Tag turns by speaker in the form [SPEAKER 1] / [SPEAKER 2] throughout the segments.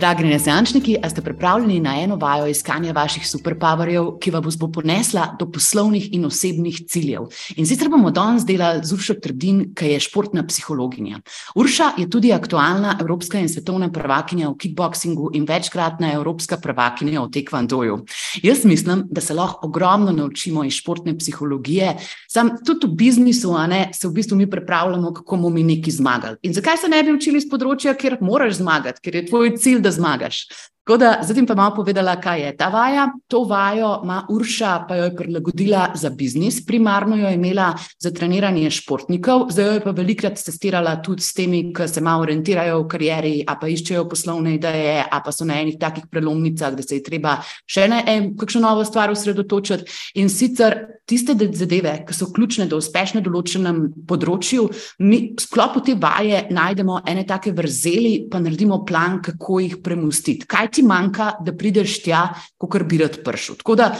[SPEAKER 1] Dragi neznančniki, a ste pripravljeni na eno vajo iskanja vaših superpowerjev, ki vas bo ponesla do poslovnih in osebnih ciljev? In sicer bomo danes delali z Uršo Trdin, ki je športna psihologinja. Urša je tudi aktualna evropska in svetovna prvakinja v kickboxingu in večkratna evropska prvakinja v tekvandoju. Jaz mislim, da se lahko ogromno naučimo iz športne psihologije, sam tudi v biznisu, a ne se v bistvu mi pripravljamo, kako bomo mi neki zmagali. In zakaj se ne bi učili iz področja, kjer moraš zmagati, ker je tvoj cilj, da das magas. Tako da zdaj pa malo povedala, kaj je ta vaja. To vajo ima Urša, pa jo je prilagodila za biznis, primarno jo je imela za treniranje športnikov, zdaj jo je pa velikrat testirala tudi s temi, ki se malo orientirajo v karieri, a pa iščejo poslovne ideje, a pa so na enih takih prelomnicah, da se je treba še na en, kakšno novo stvar osredotočiti. In sicer tiste zadeve, ki so ključne do uspešne določenem področju, mi v sklopu te vaje najdemo ene take vrzeli, pa naredimo plan, kako jih premustiti. Kaj ti manjka, da prideš tja, kot bi rad prišel. Tako da,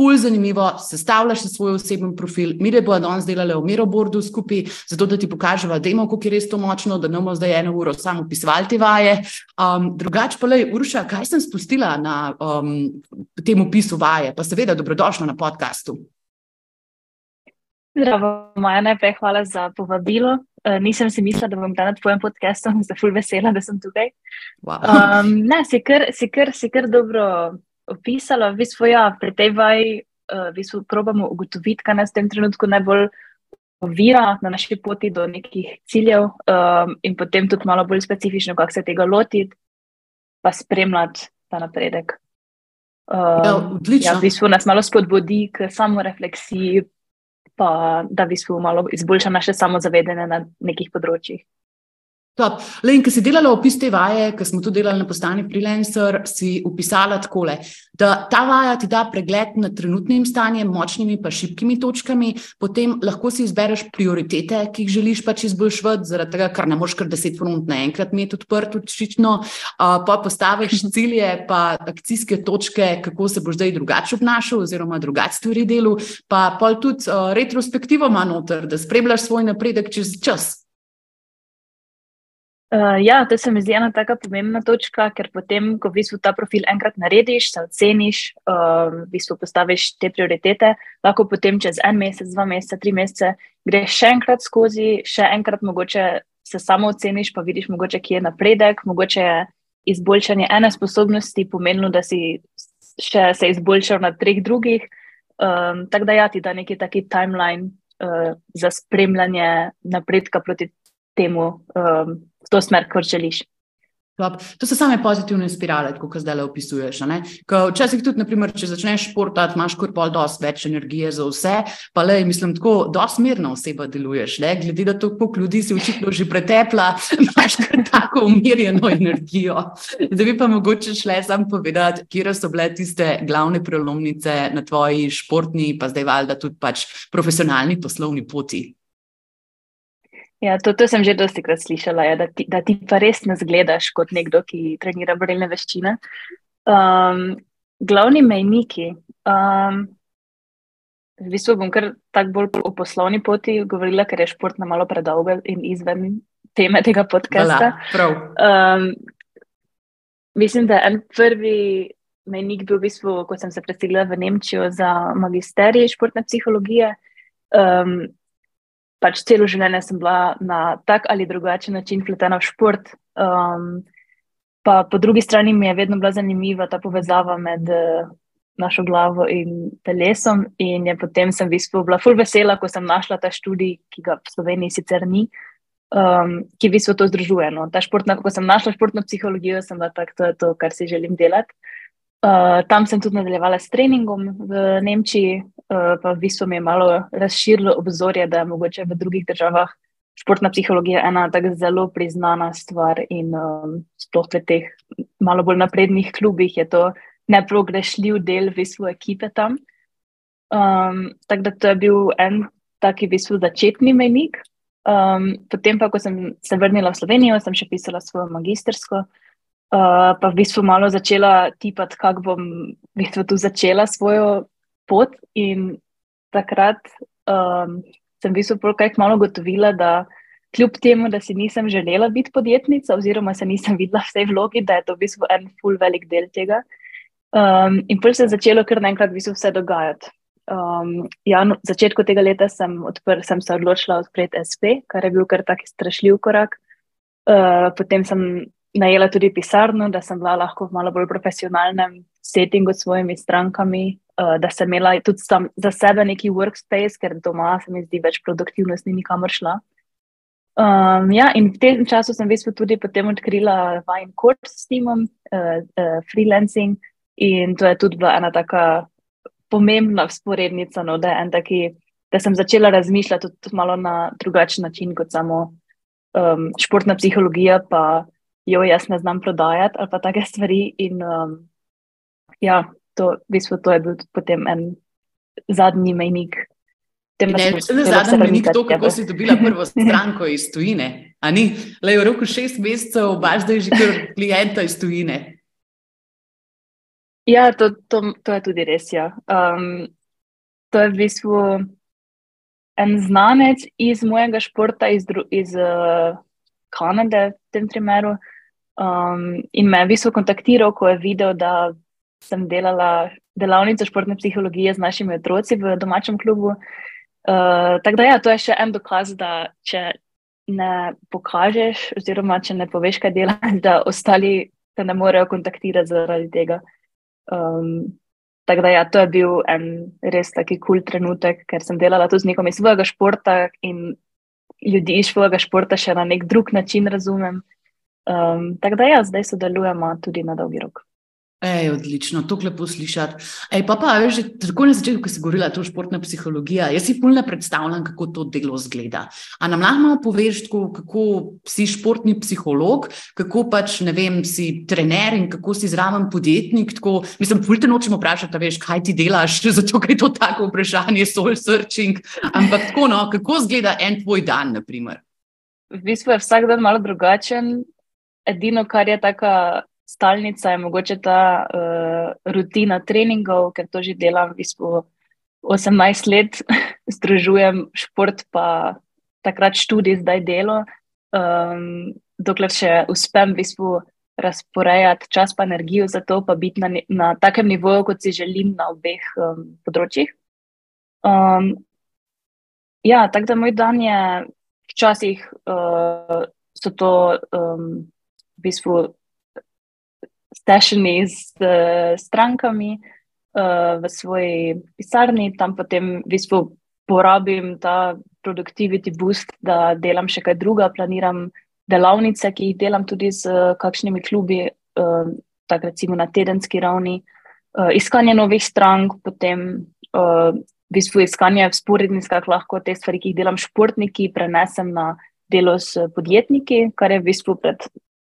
[SPEAKER 1] pol zanimivo, sestavljaš svoj osebni profil, mi le bomo danes delali v Mirobordu skupaj, zato da ti pokažemo, da imamo, kako je res to močno, da ne bomo zdaj eno uro samo pisali te vaje. Um, drugač pa le, Urša, kaj sem spustila na um, tem opisu vaje, pa seveda dobrodošla na podkastu.
[SPEAKER 2] Zdravo, Maja, najprej hvala za povabilo. Uh, nisem si mislila, da bom danes na tvojem podkastu, sem zelo vesela, da sem tukaj.
[SPEAKER 1] Wow.
[SPEAKER 2] Um, ne, si kar, si, kar, si kar dobro opisala. V bistvu, ja, pri tej vaji uh, v bistvu probamo ugotoviti, kaj nas v tem trenutku najbolj ovira na naši poti do nekih ciljev, um, in potem tudi malo bolj specifično, kako se tega lotiti, pa spremljati ta napredek.
[SPEAKER 1] Um, ja, odlično.
[SPEAKER 2] Ja, v bistvu nas malo spodbudi k samorefleksiji pa da v bistvu malo izboljša naše samozavedanje na nekih področjih.
[SPEAKER 1] Le, in ko si delala opis te vaje, ko smo tu delali na postani freelancer, si upisala takole, da ta vaja ti da pregled nad trenutnim stanjem, močnimi pa šibkimi točkami, potem lahko si izbereš prioritete, ki jih želiš pač izboljšati, zaradi tega, ker ne moreš kar deset front naenkrat imeti odprt, očično, pa postaviš cilje, pa akcijske točke, kako se boš zdaj drugače obnašal, oziroma drugače stvari delu, pa pol tudi uh, retrospektivo ima noter, da spremljaš svoj napredek čez čas.
[SPEAKER 2] Uh, ja, to se mi zdi ena tako pomembna točka, ker potem, ko v bistvu ta profil enkrat narediš, se oceniš, uh, v bistvu postaviš te prioritete, lahko potem čez en mesec, dva meseca, tri mesece greš še enkrat skozi, še enkrat mogoče se samo oceniš, pa vidiš, mogoče kje je napredek, mogoče je izboljšanje ene sposobnosti pomenilo, da si še se izboljšal na treh drugih. Um, tako da ja, ti da neki taki timeline uh, za spremljanje napredka proti temu. Um, v to smer, kot želiš.
[SPEAKER 1] To so same pozitivne spirale, kot zdaj le opisuješ. Včasih tudi, naprimer, če začneš športati, imaš kot pol dosti več energije za vse, pa le, mislim, tako dosti mirna oseba deluješ. Le? Glede na to, koliko ljudi si očitno že pretepla, imaš tako umirjeno energijo. Zdaj bi pa mogoče šle sam povedati, kje so bile tiste glavne prelomnice na tvoji športni, pa zdaj valjda tudi pač profesionalni poslovni poti.
[SPEAKER 2] Ja, to, to sem že dosti krat slišala, ja, da, ti, da ti pa res ne zgledaš kot nekdo, ki trenira borilne veščine. Um, glavni mejniki. Um, v bistvu bom kar tako bolj o poslovni poti govorila, ker je šport na malo predolgo in izven teme tega podcasta.
[SPEAKER 1] Um,
[SPEAKER 2] mislim, da en prvi mejnik bil v bistvu, ko sem se predstavila v Nemčijo za magisterij športne psihologije. Um, pač celo življenje sem bila na tak ali drugačen način vpletena v šport. Um, pa po drugi strani mi je vedno bila zanimiva ta povezava med uh, našo glavo in telesom. In je potem sem v bistvu bila full vesela, ko sem našla ta študij, ki ga v Sloveniji sicer ni. Um, ki v bistvu to združuje. No. Športna, ko sem našla športno psihologijo, sem bila tako, to je to, kar si želim delati. Uh, tam sem tudi nadaljevala s treningom v Nemčiji, uh, pa v bistvu mi je malo razširilo obzorje, da je mogoče v drugih državah športna psihologija ena tako zelo priznana stvar in um, sploh v teh malo bolj naprednih klubih je to neprogrešljiv del v bistvu ekipe tam. Um, tako da to je bil en taki v bistvu začetni menik. Um, potem pa, ko sem se vrnila v Slovenijo, sem še pisala svojo magistersko. Uh, pa v bistvu malo začela tipati, kako bom v bistvu tu začela svojo pot. In takrat um, sem v bistvu nekaj malo gotovila, da kljub temu, da si nisem želela biti podjetnica, oziroma se nisem videla v tej vlogi, da je to v bistvu en full velik del tega. Um, in prvo se je začelo kar naenkrat vse dogajati. Um, ja, na začetku tega leta sem, odpr, sem se odločila odpreti SP, kar je bil kar tak strašljiv korak. Uh, potem sem najela tudi pisarno, da sem bila lahko v malo bolj profesionalnem settingu s svojimi strankami, uh, da sem imela tudi sam, za sebe neki workspace, ker doma se mi zdi več produktivnost ni nikamor šla. Um, ja, in v tem času sem v bistvu tudi potem odkrila Vine Court s timom, uh, uh, freelancing, in to je tudi bila ena taka pomembna sporednica, no, da, taki, da sem začela razmišljati tudi malo na drugačen način kot samo um, športna psihologija, pa jo jaz ne znam prodajati ali pa take stvari. In, um, ja, to, v bistvu, to je bil potem en zadnji mejnik.
[SPEAKER 1] Ne, ne, zadnji mejnik to, kako si dobila prvo stranko iz tujine. Le v roku šest mesecev, baš da je že kar klienta iz tujine.
[SPEAKER 2] Ja, to, to, to je tudi res. Ja. Um, to je v bistvu en znanec iz mojega športa, iz, iz uh, Kanade, tem primeru. Um, in me je v bistvu kontaktiral, ko je videl, da sem delala delavnico športne psihologije z našimi otroci v domačem klubu. Uh, tako da, ja, to je še en dokaz, da če ne pokažeš, oziroma če ne poveš, kaj delaš, da ostali te ne morejo kontaktirati zaradi tega. Um, tako da, ja, to je bil en res taki kul cool trenutek, ker sem delala tudi z nekom iz svojega športa in ljudi iz svojega športa še na nek drug način razumem. Um, tako da, ja, zdaj sodelujemo tudi na dolgi rok.
[SPEAKER 1] Ej, odlično, to lepo slišati. Ej, pa, pa, veš, tako na začetku, ko si govorila, to je športna psihologija. Jaz si polno predstavljam, kako to delo zgleda. A nam lahko poveš, tako, kako si športni psiholog, kako pač ne vem, si trener in kako si zraven podjetnik. Tako, mislim, fulj te nočemo vprašati, veš, kaj ti delaš, zato je to tako vprašanje, soul searching. Ampak tako, no, kako zgleda en tvoj dan, naprimer.
[SPEAKER 2] V bistvu je vsak dan malo drugačen. Edino, kar je tako stalnica je mogoče ta uh, rutina treningov, ker to že delam v bistvu 18 let, združujem šport, pa takrat študij, zdaj delo. Um, dokler še uspem v bistvu razporejati čas in energijo za to, pa biti na, na takem nivoju, kot si želim na obeh um, področjih. Um, ja, tako da moj dan je včasih uh, so to um, v bistvu stešeni z uh, strankami uh, v svoji pisarni, tam potem v bistvu porabim ta productivity boost, da delam še kaj druga, planiram delavnice, ki jih delam tudi z uh, kakšnimi klubi, uh, tako recimo na tedenski ravni, uh, iskanje novih strank, potem uh, v bistvu iskanje sporednic, kako lahko te stvari, ki jih delam športniki, prenesem na delo s podjetniki, kar je v bistvu pred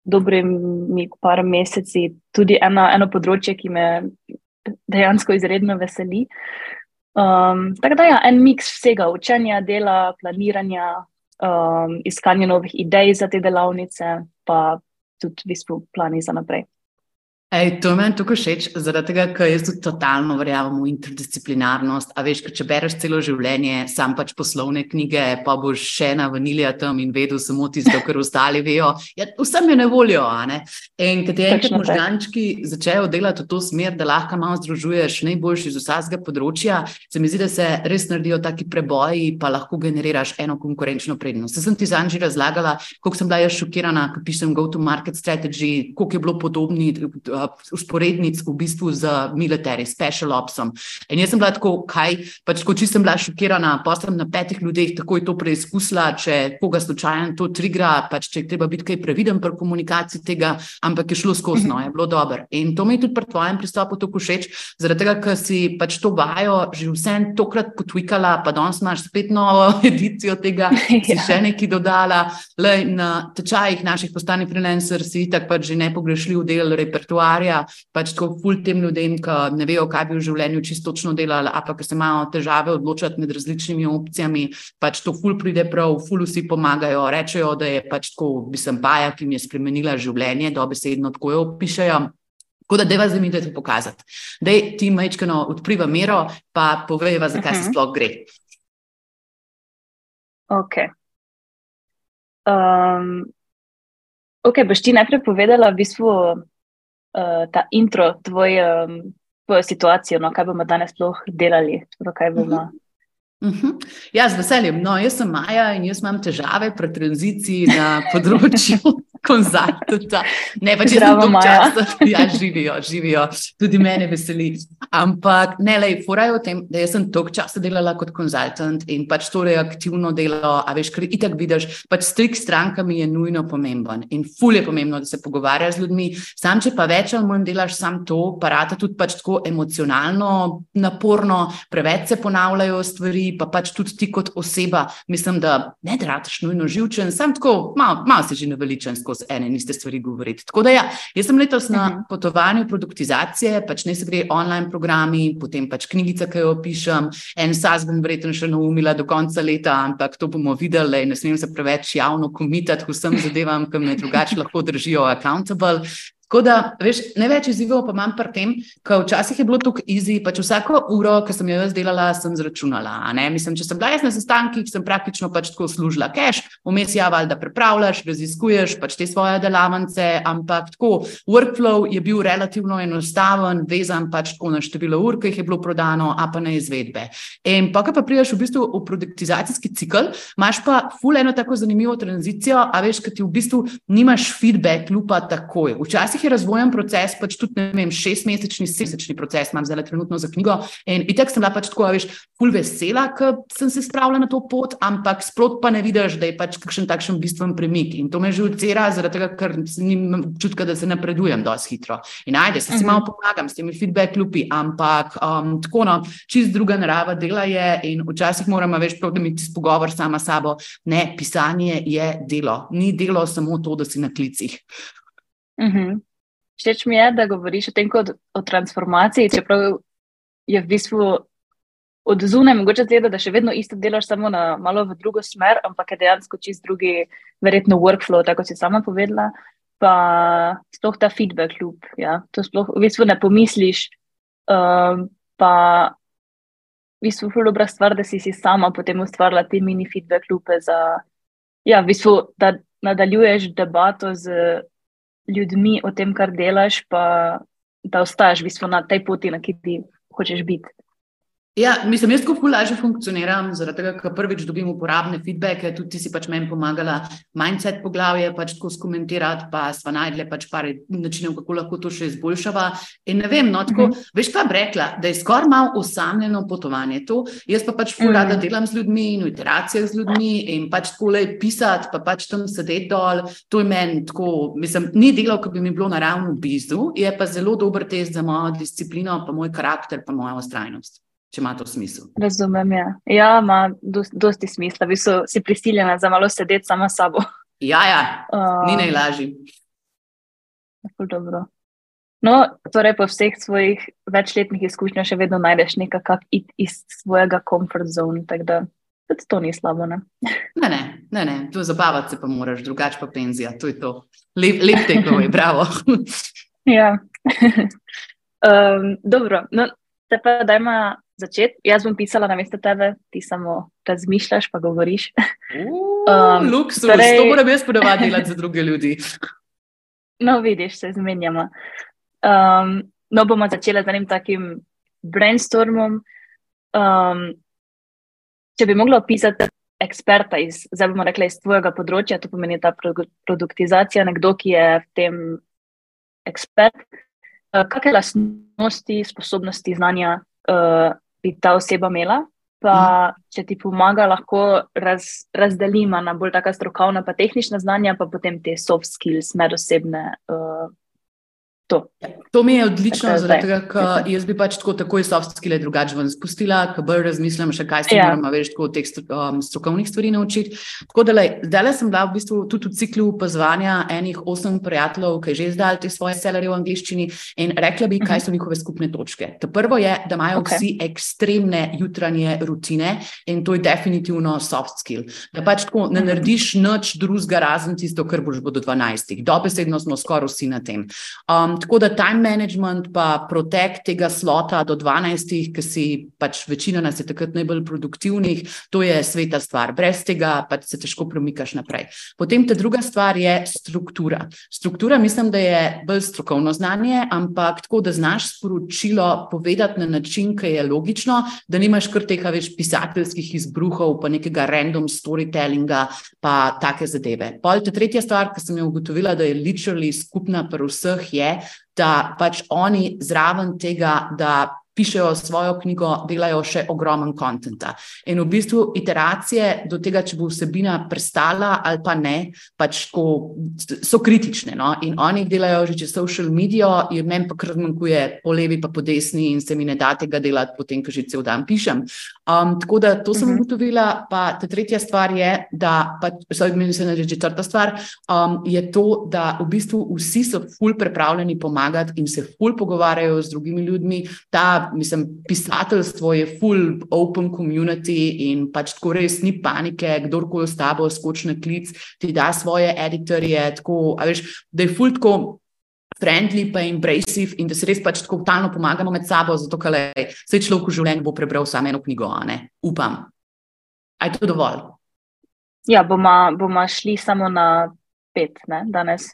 [SPEAKER 2] dobrimi par meseci tudi ena, eno področje, ki me dejansko izredno veseli. Um, tako da, ja, en miks vsega, učenja, dela, planiranja, um, iskanja novih idej za te delavnice, pa tudi v bistvu plani za naprej.
[SPEAKER 1] Ej, to je meni tako všeč, zaradi tega, ker jaz tudi totalno verjamem v interdisciplinarnost. A veš, če bereš celo življenje, sam pač poslovne knjige, pa boš še na vanilija tam in vedel samo tisto, kar ostali vejo. Ja, vsem je ne volijo. Ne? In kad je enkrat možgančki začejo delati v to smer, da lahko malo združuješ najboljši iz vsakega področja, se mi zdi, da se res naredijo taki preboji, pa lahko generiraš eno konkurenčno prednost. Se sem ti zanj že razlagala, koliko sem bila jaz šokirana, ko pišem go-to-market strategy, koliko je bilo podobni usporednic v bistvu z military, special opsom. In jaz sem bila tako, kaj, pač ko čisto sem bila šokirana, pa sem na petih ljudeh takoj to preizkusila, če koga slučajno to trigra, pač če je treba biti kaj previden pri komunikaciji tega, ampak je šlo skozi, no, je bilo dobro. In to mi je tudi pri tvojem pristopu tako všeč, zaradi tega, ker si pač to vajo že vsem tokrat potvikala, pa danes imaš spet novo edicijo tega, si ja. še nekaj dodala, le na tečajih naših postanih freelancer si tako pač že nepogrešljiv del repertoarja ukvarja, pač tako ful tem ljudem, ki ne vejo, kaj bi v življenju čisto točno delali, a pa ki se imajo težave odločati med različnimi opcijami, pač to ful pride prav, ful vsi pomagajo, rečejo, da je pač tako, bi sem baja, ki mi je spremenila življenje, dobesedno tako jo opišajo. Tako da, da vas zanima to pokazati. Da ti majčkano odpriva mero, pa povejva, zakaj uh -huh. se mhm. sploh gre.
[SPEAKER 2] Ok. Um, ok, boš ti najprej povedala v bistvu uh, ta intro, tvoj, um, tvojo situacijo, no, kaj bomo danes sploh delali, kaj bomo. Uh -huh.
[SPEAKER 1] Uh -huh. Ja, z veseljem. No, jaz sem Maja in jaz imam težave pri tranziciji na področju konzultanta. Ne, pa če
[SPEAKER 2] Zdravo,
[SPEAKER 1] sem časa, ja, živijo, živijo, tudi mene veseli. Ampak ne, le, forajo o tem, da jaz sem toliko časa delala kot konzultant in pač torej aktivno delo, a veš, ker itak vidiš, pač strik strankami je nujno pomemben in ful je pomembno, da se pogovarjaš z ljudmi. Sam, če pa več ali manj delaš sam to, pa rata tudi pač tako emocionalno naporno, preveč se ponavljajo stvari, pa pač tudi ti kot oseba, mislim, da ne drataš nujno živčen, sam tako, malo mal se že naveličen skozi ene in iste stvari govoriti. Tako da ja, jaz sem letos na uh mhm. -huh. potovanju produktizacije, pač ne se gre online programi, potem pač knjigica, ki jo pišem, en sas bom verjetno še naumila do konca leta, ampak to bomo videli, ne smem se preveč javno komitati vsem zadevam, ki me drugače lahko držijo accountable. Tako da, veš, največ izzivov pa imam pri tem, ker včasih je bilo tako easy, pač vsako uro, ki sem jo jaz delala, sem zračunala. Mislim, če sem bila jaz na sestankih, sem praktično pač tako služila cache, vmes ja, valjda prepravljaš, raziskuješ pač te svoje delavnice, ampak tako workflow je bil relativno enostaven, vezan pač tako na število ur, ki jih je bilo prodano, a pa na izvedbe. In pa, ko pa priješ v bistvu v produktizacijski cikl, imaš pa ful eno tako zanimivo tranzicijo, a veš, ker ti v bistvu nimaš feedback lupa takoj. Včasih včasih je razvojen proces, pač tudi ne vem, šestmesečni, sedemmesečni proces, imam zdaj trenutno za knjigo. In itek sem bila pač tako, veš, ful vesela, ker sem se spravila na to pot, ampak sprot pa ne vidiš, da je pač kakšen takšen bistven premik. In to me že ucera, zaradi tega, ker nimam čutka, da se napredujem dosti hitro. In ajde, se si malo mhm. pomagam s temi feedback lupi, ampak um, tako no, čist druga narava dela je in včasih moramo več prav, da mi ti spogovor sama sabo. Ne, pisanje je delo, ni delo samo to, da si na klicih.
[SPEAKER 2] Uh mhm. -huh. Všeč mi je, da govoriš o tem kot o transformaciji, čeprav je v bistvu od zunaj mogoče zgleda, da še vedno isto delaš, samo na malo v drugo smer, ampak je dejansko čist drugi, verjetno workflow, tako si sama povedala. Pa sploh ta feedback loop. Ja. To sploh v bistvu ne pomisliš. Um, pa v bistvu je dobra stvar, da si si sama potem ustvarila te mini feedback loope, za, ja, v bistvu, da nadaljuješ debato z ljudmi o tem, kar delaš, pa da ostaješ v bistvu na tej poti, na kateri hočeš biti.
[SPEAKER 1] Ja, mislim, jaz tako lažje funkcioniram, zaradi tega, ker prvič dobim uporabne feedbacke, tudi ti si pač meni pomagala mindset poglavje pač tako skomentirati, pa sva najdle pač par načinov, kako lahko to še izboljšava. In ne vem, no, tako, mm -hmm. veš, kaj bi rekla, da je skoraj malo osamljeno potovanje to. Jaz pa pač ful rada mm -hmm. delam z ljudmi in v iteracijah z ljudmi in pač tako le pisati, pa pač tam sedeti dol. To je meni tako, mislim, ni delo, ki bi mi bilo naravno blizu, je pa zelo dober test za mojo disciplino, pa moj karakter, pa mojo ustrajnost če ima to smisel.
[SPEAKER 2] Razumem, ja, ja ima dosti smisla, vi so si prisiljeni za malo sedeti sama s sabo.
[SPEAKER 1] Ja, ja. Uh, ni najlažji.
[SPEAKER 2] No, torej, po vseh svojih večletnih izkušnjah, še vedno najdeš nekaj, kar iz svojega komfort zone. Tudi to ni slabo. Ne,
[SPEAKER 1] ne, ne, ne, ne. tu zabavati se pa moraš, drugače pa penzija. To je to. Lep, lep tekmo je, bravo.
[SPEAKER 2] ja. um, dobro, no, te pa dajmo začeti. Jaz bom pisala na mesto tebe, ti samo razmišljaš, pa govoriš.
[SPEAKER 1] Um, Luksus, torej... to moram jaz podavati delati za druge ljudi.
[SPEAKER 2] No, vidiš, se zmenjamo. Um, no, bomo začeli z enim takim brainstormom. Um, če bi mogla opisati eksperta iz, zdaj bomo rekli, iz tvojega področja, to pomeni ta produktizacija, nekdo, ki je v tem ekspert, uh, kakšne lastnosti, sposobnosti, znanja uh, bi ta oseba imela. Pa, mm. če ti pomaga, lahko raz, razdelimo na bolj taka strokovna, pa tehnična znanja, pa potem te soft skills, medosebne uh, to.
[SPEAKER 1] Ja, to mi je odlično, zaradi tega, ker jaz bi pač tako takoj soft skills drugače ven spustila, ker bolj razmislim še, kaj se ja. moramo več tako teh um, strokovnih stvari naučiti. Tako da, zdaj sem bila v bistvu tudi v ciklu opazovanja enih osem prijateljev, ki že izdali te svoje selerje v angliščini in rekla bi, kaj so mhm. njihove skupne točke. To prvo je, da imajo okay. vsi ekstremne jutranje rutine in to je definitivno soft skill. Da pač tako ne mhm. narediš nič drugega razen tisto, kar boš bo do 12. Dobesedno smo skoraj vsi na tem. Um, Um, tako da time management, pa protek tega slota do 12, ki si pač večina nas je takrat najbolj produktivnih, to je sveta stvar. Brez tega pač se težko premikaš naprej. Potem ta druga stvar je struktura. Struktura, mislim, da je bolj strokovno znanje, ampak tako, da znaš sporočilo povedati na način, ki je logično, da nimaš kar teh več pisateljskih izbruhov, pa nekega random storytellinga, pa take zadeve. Pol, ta tretja stvar, ki sem jo ugotovila, da je literally skupna pri vseh, je, da pač oni zraven tega, da pišejo svojo knjigo, delajo še ogromen kontenta. In v bistvu iteracije do tega, če bo vsebina prestala ali pa ne, pač ko, so kritične. No? In oni delajo že čez social medijo, in meni pa kar zmanjkuje po levi, pa po desni, in se mi ne da tega delati, potem, ko že cel dan pišem. Um, tako da to sem mhm. ugotovila. Pa ta tretja stvar je, da, pa, mislim, da je že četrta stvar, um, je to, da v bistvu vsi so ful pripravljeni pomagati in se ful pogovarjajo z drugimi ljudmi. Ta mislim, pisateljstvo je full open community in pač tako res ni panike, kdorkoli s tabo skoči na klic, ti da svoje editorje, tako, veš, da je full tako. Friendly, pa embracive, in da se res pač tako talno pomagamo med sabo, zato ker se človek v življenju bo prebral samo eno knjigo, ne? upam. Je to dovolj?
[SPEAKER 2] Ja, bomo, bomo šli samo na pet, ne, danes.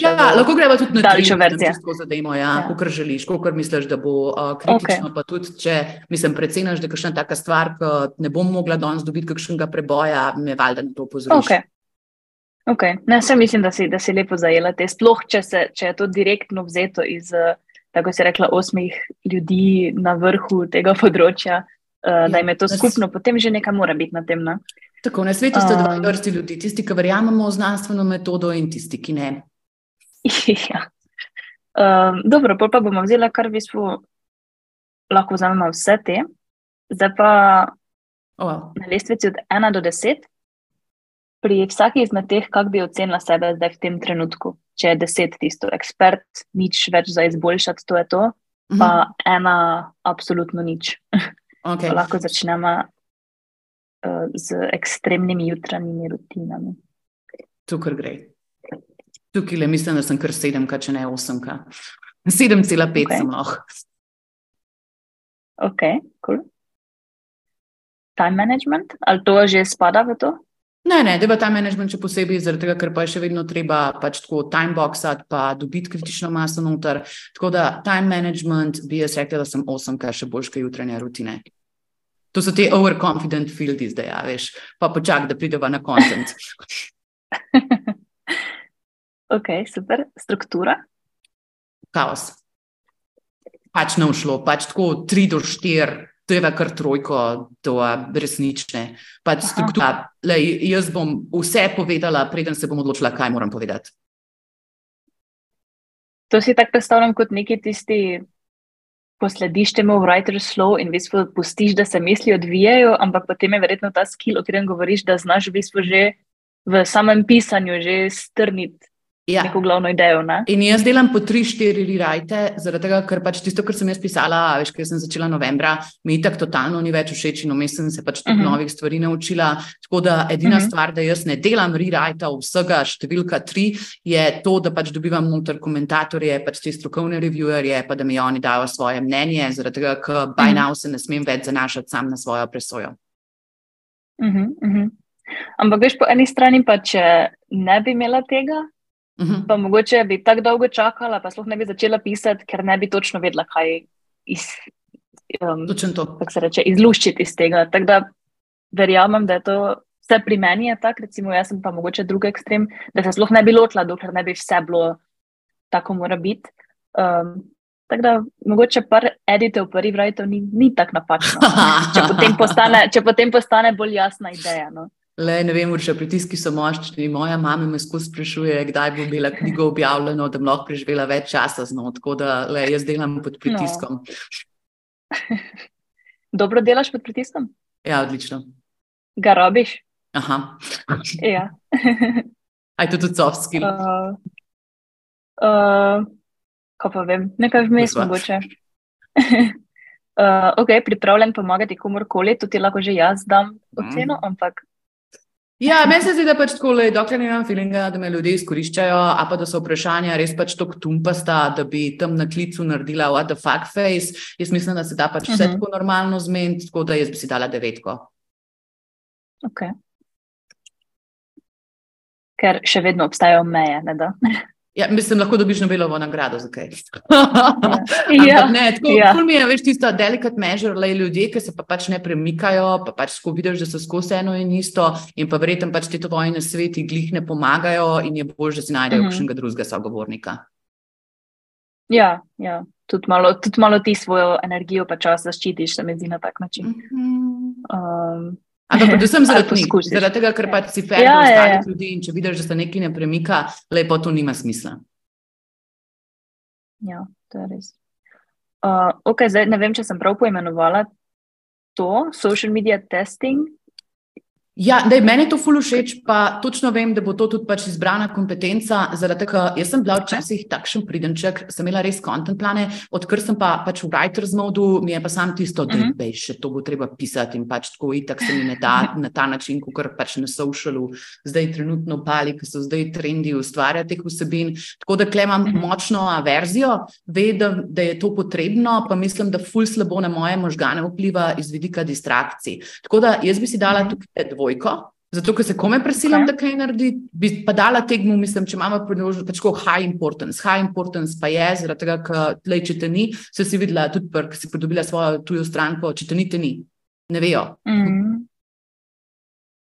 [SPEAKER 1] Ja, lahko gremo tudi na daljšo verzijo. Tako zademo, ja, ja. kot želiš, kot misliš, da bo uh, kritično. Okay. Pa tudi, če mislim, predsenaš, da je kakšna taka stvar, ki ne bom mogla danes dobiti kakšnega preboja, me valjda na to pozoriš.
[SPEAKER 2] Okay. Okay. Ne, sem mislim, da si, da si lepo zajela te. Sploh, če, se, če je to direktno vzeto iz, tako se rekla, osmih ljudi na vrhu tega področja, uh, ja, da jim je to skupno, nas... potem že nekaj mora biti na tem. Ne?
[SPEAKER 1] Tako, na svetu sta dva vrsti ljudi, tisti, ki verjamemo v znanstveno metodo, in tisti, ki ne.
[SPEAKER 2] ja. um, dobro, pa bomo vzeli kar v bistvu, lahko vzamemo vse te. Zdaj pa oh. na lestvici od 1 do 10, pri vsaki izmed teh, kako bi ocenila sebe zdaj v tem trenutku. Če je 10 tisto, ekspert, nič več za izboljšati, to je to, pa mm -hmm. ena, absolutno nič. Okay. lahko začnemo uh, z ekstremnimi jutranjimi rutinami.
[SPEAKER 1] Tukaj gre. Tukaj le mislim, da sem kar sedem, če ne osem. 7,5 okay. sem lahko.
[SPEAKER 2] Ok, cool. Time management, ali to že spada v to?
[SPEAKER 1] Ne, ne, da je time management še posebej, zaradi tega, ker pa je še vedno treba pač tako timeboxati, pa dobiti kritično maso noter. Tako da time management bi jaz rekla, da sem osem, kar še boljše jutranje rutine. To so te overconfident fields zdaj, ja, veš, pa počak, da prideva na kontent.
[SPEAKER 2] Ok, super. Struktura?
[SPEAKER 1] Kaos. Pač ne ušlo, pač tako 3 do 4, to je kar trojko, to je resnične. Pač struktura. Lej, jaz bom vse povedala, preden se bom odločila, kaj moram povedati.
[SPEAKER 2] To si tako predstavljam kot neki tisti, ko slediš temu writer's flow in v bistvu pustiš, da se misli odvijajo, ampak potem je verjetno ta skill, o katerem govoriš, da znaš v bistvu že v samem pisanju že strniti ja. neko glavno idejo. Ne?
[SPEAKER 1] In jaz delam po tri, štiri rewrite, zaradi tega, ker pač tisto, kar sem jaz pisala, veš, ker sem začela novembra, mi tako totalno ni več všeč in vmes sem se pač tudi uh mhm. -huh. novih stvari naučila. Tako da edina uh mhm. -huh. stvar, da jaz ne delam rewrite vsega, številka tri, je to, da pač dobivam noter komentatorje, pač te strokovne reviewerje, pa da mi oni dajo svoje mnenje, zaradi tega, ker uh -huh. by mhm. now se ne smem več zanašati sam na svojo presojo.
[SPEAKER 2] Uh -huh, uh -huh. Ampak, veš, po eni strani, pa če ne bi imela tega, -hmm. Pa mogoče bi tako dolgo čakala, pa sploh ne bi začela pisati, ker ne bi točno vedela, kaj iz, um, se reče, izluščiti iz tega. Tako da verjamem, da je to vse pri meni tako, recimo jaz sem pa mogoče drugi ekstrem, da se sploh ne bi lotila, dokler ne bi vse bilo tako, mora biti. Um, tako da mogoče par editev, pa rewritev ni, ni tako napačno, če potem, postane, če potem postane bolj jasna ideja. No.
[SPEAKER 1] Le, ne vem, če pritiski so močni. Moja mama me skozi sprašuje, kdaj bo bila knjiga objavljena, da bi lahko preživela več časa z njo. Tako da le, jaz delam pod pritiskom.
[SPEAKER 2] No. Dobro delaš pod pritiskom?
[SPEAKER 1] Ja, odlično.
[SPEAKER 2] Ga robiš?
[SPEAKER 1] Aha.
[SPEAKER 2] ja.
[SPEAKER 1] Aj to tudi soft skill? Uh,
[SPEAKER 2] uh, ko pa vem, nekaj vmes mogoče. Uh, ok, pripravljen pomagati komorkoli, tudi lahko že jaz dam oceno, mm. ampak
[SPEAKER 1] Ja, meni se zdi, da pač tako, dokler nimam feelinga, da me ljudje izkoriščajo, a pa da so vprašanja res pač tako tumpasta, da bi tam na klicu naredila what the fuck face. Jaz mislim, da se da pač vse uh mhm. -huh. tako normalno zmeniti, tako da jaz bi si dala devetko.
[SPEAKER 2] Ok. Ker še vedno obstajajo meje, ne da?
[SPEAKER 1] Ja, mislim, lahko dobiš Nobelovo nagrado za kaj. ja, ne, tako ja. mi je, veš, tisto delikat measure, le ljudje, ki se pa pač ne premikajo, pa pač ko vidiš, da so skozi eno in isto, in pa verjetno pač te tvoje na sveti glih ne pomagajo, in je bolj, da si najdejo mhm. kakšnega mm -hmm. drugega sogovornika.
[SPEAKER 2] Ja, ja. Tudi, malo, tudi malo ti svojo energijo pa čas zaščitiš, se mi zdi na tak način. Mm -hmm. um,
[SPEAKER 1] Ampak predvsem zaradi njih, zaradi tega, ker pač si fer ja, do ja, ostalih ja. ljudi in če vidiš, da se nekaj ne premika, lepo to nima smisla.
[SPEAKER 2] Ja, to je res. Uh, okay, zdaj, ne vem, če sem prav poimenovala to, social media testing.
[SPEAKER 1] Ja, da je meni to ful všeč, pa točno vem, da bo to tudi pač izbrana kompetenca. Zaradi tega, jaz sem bila včasih takšen pridenček, sem imela res kontent plane, odkar sem pa pač v writer's modu, mi je pa sam tisto, da uh -huh. še to bo treba pisati in pač tako itak se mi ne da na ta način, kot pač na socialu, zdaj trenutno pali, ki so zdaj trendi ustvarjati teh vsebin. Tako da klem imam uh -huh. močno averzijo, ve, da, da je to potrebno, pa mislim, da ful slabo na moje možgane vpliva iz vidika distrakcij. Tako da jaz bi si dala tukaj dvoj dvojko, zato ker se kome prisilam, okay. da kaj naredi, bi pa dala tegmu, mislim, če imamo priložnost, pač kot high importance. High importance pa je, zaradi tega, ker če te ni, se si videla tudi, ker si pridobila svojo tujo stranko, če te ni, te ni. Ne vejo. Mm -hmm.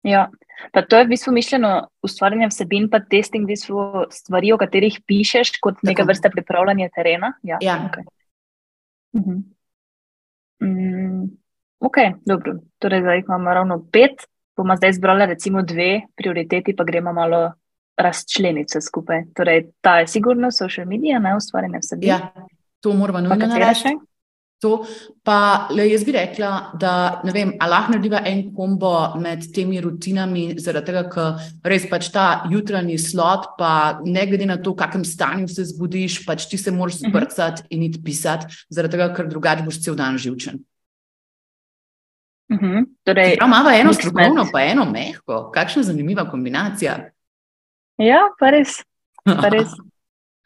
[SPEAKER 2] Ja, pa to je v bistvu mišljeno ustvarjanje vsebin, pa testing v bistvu stvari, o katerih pišeš, kot Tako. neka vrsta pripravljanja terena. Ja,
[SPEAKER 1] ja. Okay.
[SPEAKER 2] Mm -hmm. mm, ok, dobro. Torej, zdaj imamo ravno pet bomo zdaj izbrali recimo dve prioriteti, pa gremo malo razčleniti skupaj. Torej, ta je sigurno social media, ne ustvarjanje vsebin.
[SPEAKER 1] Ja, to moramo nujno narediti. To, pa le jaz bi rekla, da ne vem, ali lahko narediva en kombo med temi rutinami, zaradi tega, ker res pač ta jutranji slot, pa ne glede na to, v kakem stanju se zbudiš, pač ti se moraš mhm. zbrcati in iti pisati, zaradi tega, ker drugače boš cel dan živčen.
[SPEAKER 2] Uh mhm. -huh. torej,
[SPEAKER 1] Imamo eno strokovno, pa eno mehko. Kakšna zanimiva kombinacija.
[SPEAKER 2] Ja, pa res. Pa res.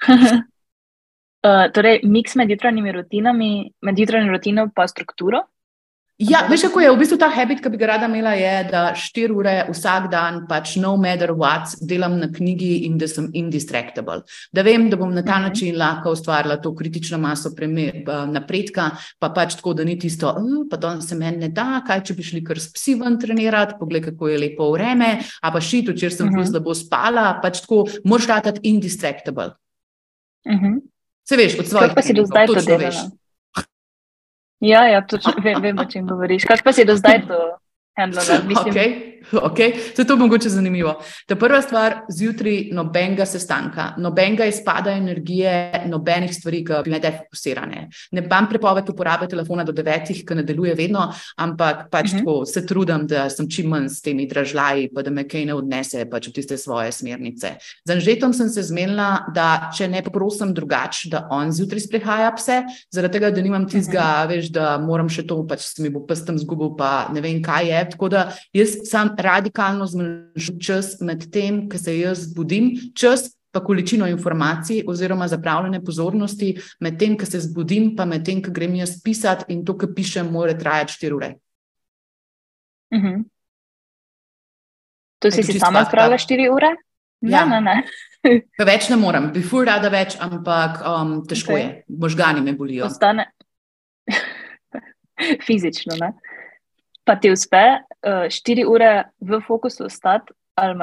[SPEAKER 2] uh, torej, miks med jutranjimi rutinami, med jutranjo rutino pa strukturo.
[SPEAKER 1] Ja, veš, kako je v bistvu ta habit, ki bi ga rada imela, je, da štiri ure vsak dan, pač no matter what, delam na knjigi in da sem indistractable. Da vem, da bom na ta mhm. način lahko ustvarila to kritično maso premer, napredka, pa pač tako, da ni tisto, pa danes se meni ne da, kaj če bi šli kar s psi ven trenirati, pogled, kako je lepo vreme, a pa šit, če sem uh -huh. slabo spala, pač tako, moraš ratati indistractable. Uh
[SPEAKER 2] mhm. -huh.
[SPEAKER 1] Se veš, od svojih.
[SPEAKER 2] Kaj pa si do zdaj to delala? Ja, ja točno vem, vem, o čem govoriš. Kaj pa si do zdaj to handlala?
[SPEAKER 1] Okay. Okay. To je to mogoče zanimivo. Ta prva stvar, zjutraj nobenega sestanka, nobenega izpada energije, nobenih stvari, ki bi me defokusirane. Ne bam prepoved uporabe telefona do devetih, ki ne deluje vedno, ampak pač uh mhm. -huh. tako se trudim, da sem čim manj s temi dražljaji, pa da me kaj ne odnese pač v tiste svoje smernice. Z Anžetom sem se zmenila, da če ne poprosim drugače, da on zjutraj sprehaja pse, zaradi tega, da nimam tizga, uh mhm. -huh. veš, da moram še to, pač se mi bo prstem zgubil, pa ne vem, kaj je. Tako da jaz sam radikalno zmanjšujem čas med tem, ko se jaz zbudim, čas pa količino informacij oziroma zapravljene pozornosti med tem, ko se zbudim, pa med tem, ko grem jaz pisati in to, kar pišem, mora trajati 4 ure.
[SPEAKER 2] Uh mhm. -huh. To si si sama spravila 4 ure?
[SPEAKER 1] Ne, ja. ne, ne. več ne morem, bi fur rada več, ampak um, težko okay. je, možgani me bolijo.
[SPEAKER 2] Ostane fizično, ne? Pa ti uspe uh, štiri ure v fokusu ostati?
[SPEAKER 1] Um,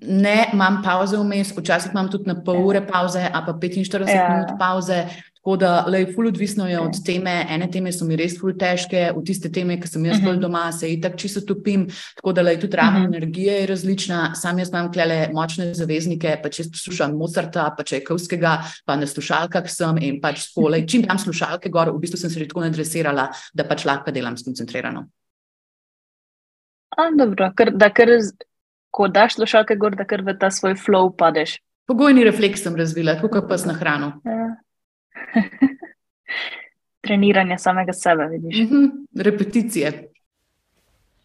[SPEAKER 1] ne, imam pauze vmes, včasih imam tudi na pol ure pauze, a pa 45 ja. minut pauze. Tako da, le, ful odvisno je od teme. Ene teme so mi res ful težke, v tiste teme, ki sem jaz bolj mhm. doma, se itak čisto topim. Tako da, le, tudi ravno uh. -huh. energija je različna. Sam jaz imam klele močne zaveznike, pa če poslušam Mozarta, pa če Kovskega, pa na slušalkah sem in pač skole. Čim dam slušalke gor, v bistvu sem se že tako nadresirala, da pač lahko delam skoncentrirano.
[SPEAKER 2] A, dobro, ker, da ker, ko daš slušalke gor, da ker v ta svoj flow padeš.
[SPEAKER 1] Pogojni refleks sem razvila, tako kot pa s hrano.
[SPEAKER 2] Ja. Treniranje samega sebe, vidiš.
[SPEAKER 1] Mm -hmm. Repeticije.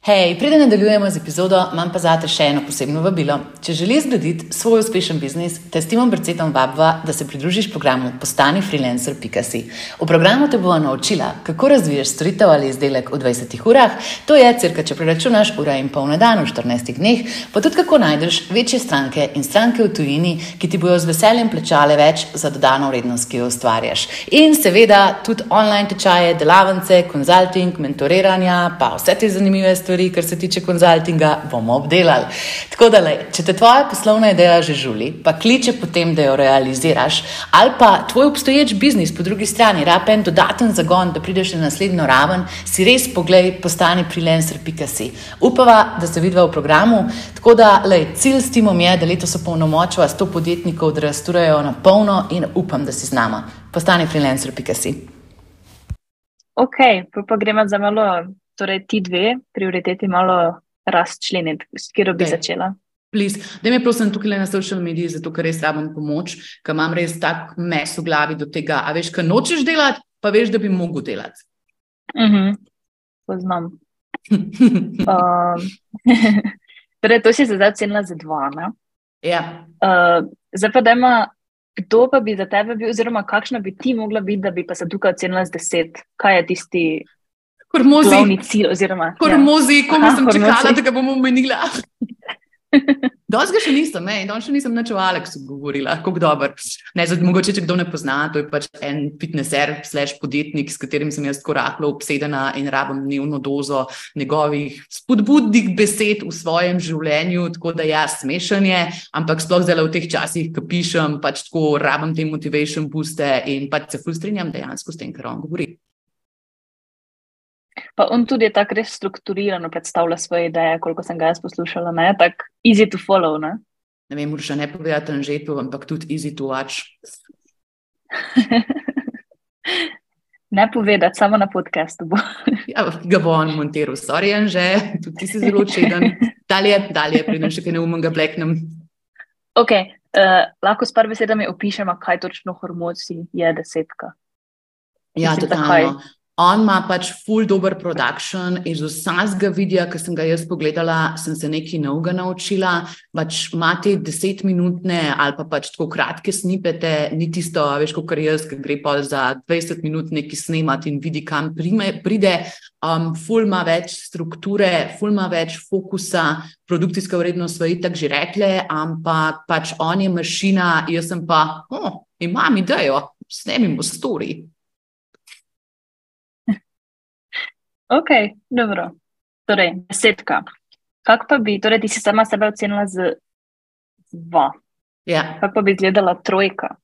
[SPEAKER 1] Hej, preden nadaljujemo z epizodo, imam pa zate še eno posebno vabilo. Če želiš zgraditi svoj uspešen biznis, te s Timom Brcetom vabva, da se pridružiš programu Postani freelancer.si. V programu te bomo naučila, kako razviješ storitev ali izdelek v 20 urah, to je cirka, če preračunaš ura in pol na dan v 14 dneh, pa tudi kako najdeš večje stranke in stranke v tujini, ki ti bodo z veseljem plačale več za dodano vrednost, ki jo ustvarjaš. In seveda tudi online tečaje, delavnice, konzulting, mentoriranja, pa vse te zanimive stvari stvari, kar se tiče konzultinga, bomo obdelali. Tako da, lej, če te tvoja poslovna ideja že žuli, pa kliče potem, da jo realiziraš, ali pa tvoj obstoječ biznis po drugi strani rabe en dodaten zagon, da prideš na naslednjo raven, si res poglej, postani freelancer.si. Upava, da se vidva v programu. Tako da, lej, cilj s timom je, da letos opolnomočiva 100 podjetnikov, da rasturajo na polno in upam, da si z nama. Postani freelancer.si.
[SPEAKER 2] Ok, pa gremo za malo torej ti dve prioriteti malo razčleniti, s katero bi okay. začela.
[SPEAKER 1] Da me prosim tukaj na social mediji, zato ker res rabim pomoč, ker imam res tak mes v glavi do tega. A veš, kaj nočeš delati, pa veš, da bi mogel delati.
[SPEAKER 2] Uh mhm. -huh. Poznam. um, torej, to si se zdaj ocenila za dva.
[SPEAKER 1] Ja.
[SPEAKER 2] Uh, zdaj pa da ima, kdo pa bi za tebe bil, oziroma kakšna bi ti mogla biti, da bi pa se tukaj ocenila z deset? Kaj je tisti
[SPEAKER 1] Hormozi.
[SPEAKER 2] Cilj, oziroma,
[SPEAKER 1] hormozi, ja. komu sem hormozi. čakala, da ga bomo omenila. Danes ga še nisem, ne, danes še nisem načela, Aleksu govorila, kako dober. Ne, zdaj, mogoče, če kdo ne pozna, to je pač en fitnesser, slash podjetnik, s katerim sem jaz koraklo obsedena in rabim dnevno dozo njegovih spodbudnih besed v svojem življenju, tako da ja, smešen je, ampak sploh zdaj v teh časih, ko pišem, pač tako rabim te motivation booste in pač se fulstrinjam dejansko s tem, kar on govori.
[SPEAKER 2] Pa on tudi je tako res strukturirano predstavlja svoje ideje, koliko sem ga jaz poslušala. Ne? Tako easy to follow. Ne,
[SPEAKER 1] ne vem, moraš ne povedati na žetu, ampak tudi easy to watch.
[SPEAKER 2] ne povedati, samo na podkastu.
[SPEAKER 1] ja, ga bo on montiral, sorry, že, tudi ti si zelo čeden. Dalje, dalje, pridem še kaj neumnega bleknem.
[SPEAKER 2] Ok, uh, lahko s par besedami opišemo, kaj točno hormoci je desetka.
[SPEAKER 1] Ja, Mislim, totalno. On ima pač full dobro produkcion, iz vsakega videa, ki sem ga jaz pogledala, sem se nekaj novega naučila. Pač imate desetminutne ali pa pač tako kratke snipete, ni tisto, veš, kot jaz, ki gre pa za 20 minut nekaj snemati in vidi, kam prime, pride. Um, ful ima več strukture, ful ima več fokusa, produkcijska vrednost, so itak že rekle, ampak pač on je mašina, jaz sem pa, oh, imam idejo, snemimo story.
[SPEAKER 2] Ok, dobro. Torej, desetka. Kako pa bi, torej, ti si sama sebe ocenila z dva?
[SPEAKER 1] Ja.
[SPEAKER 2] Kako pa bi izgledala trojka?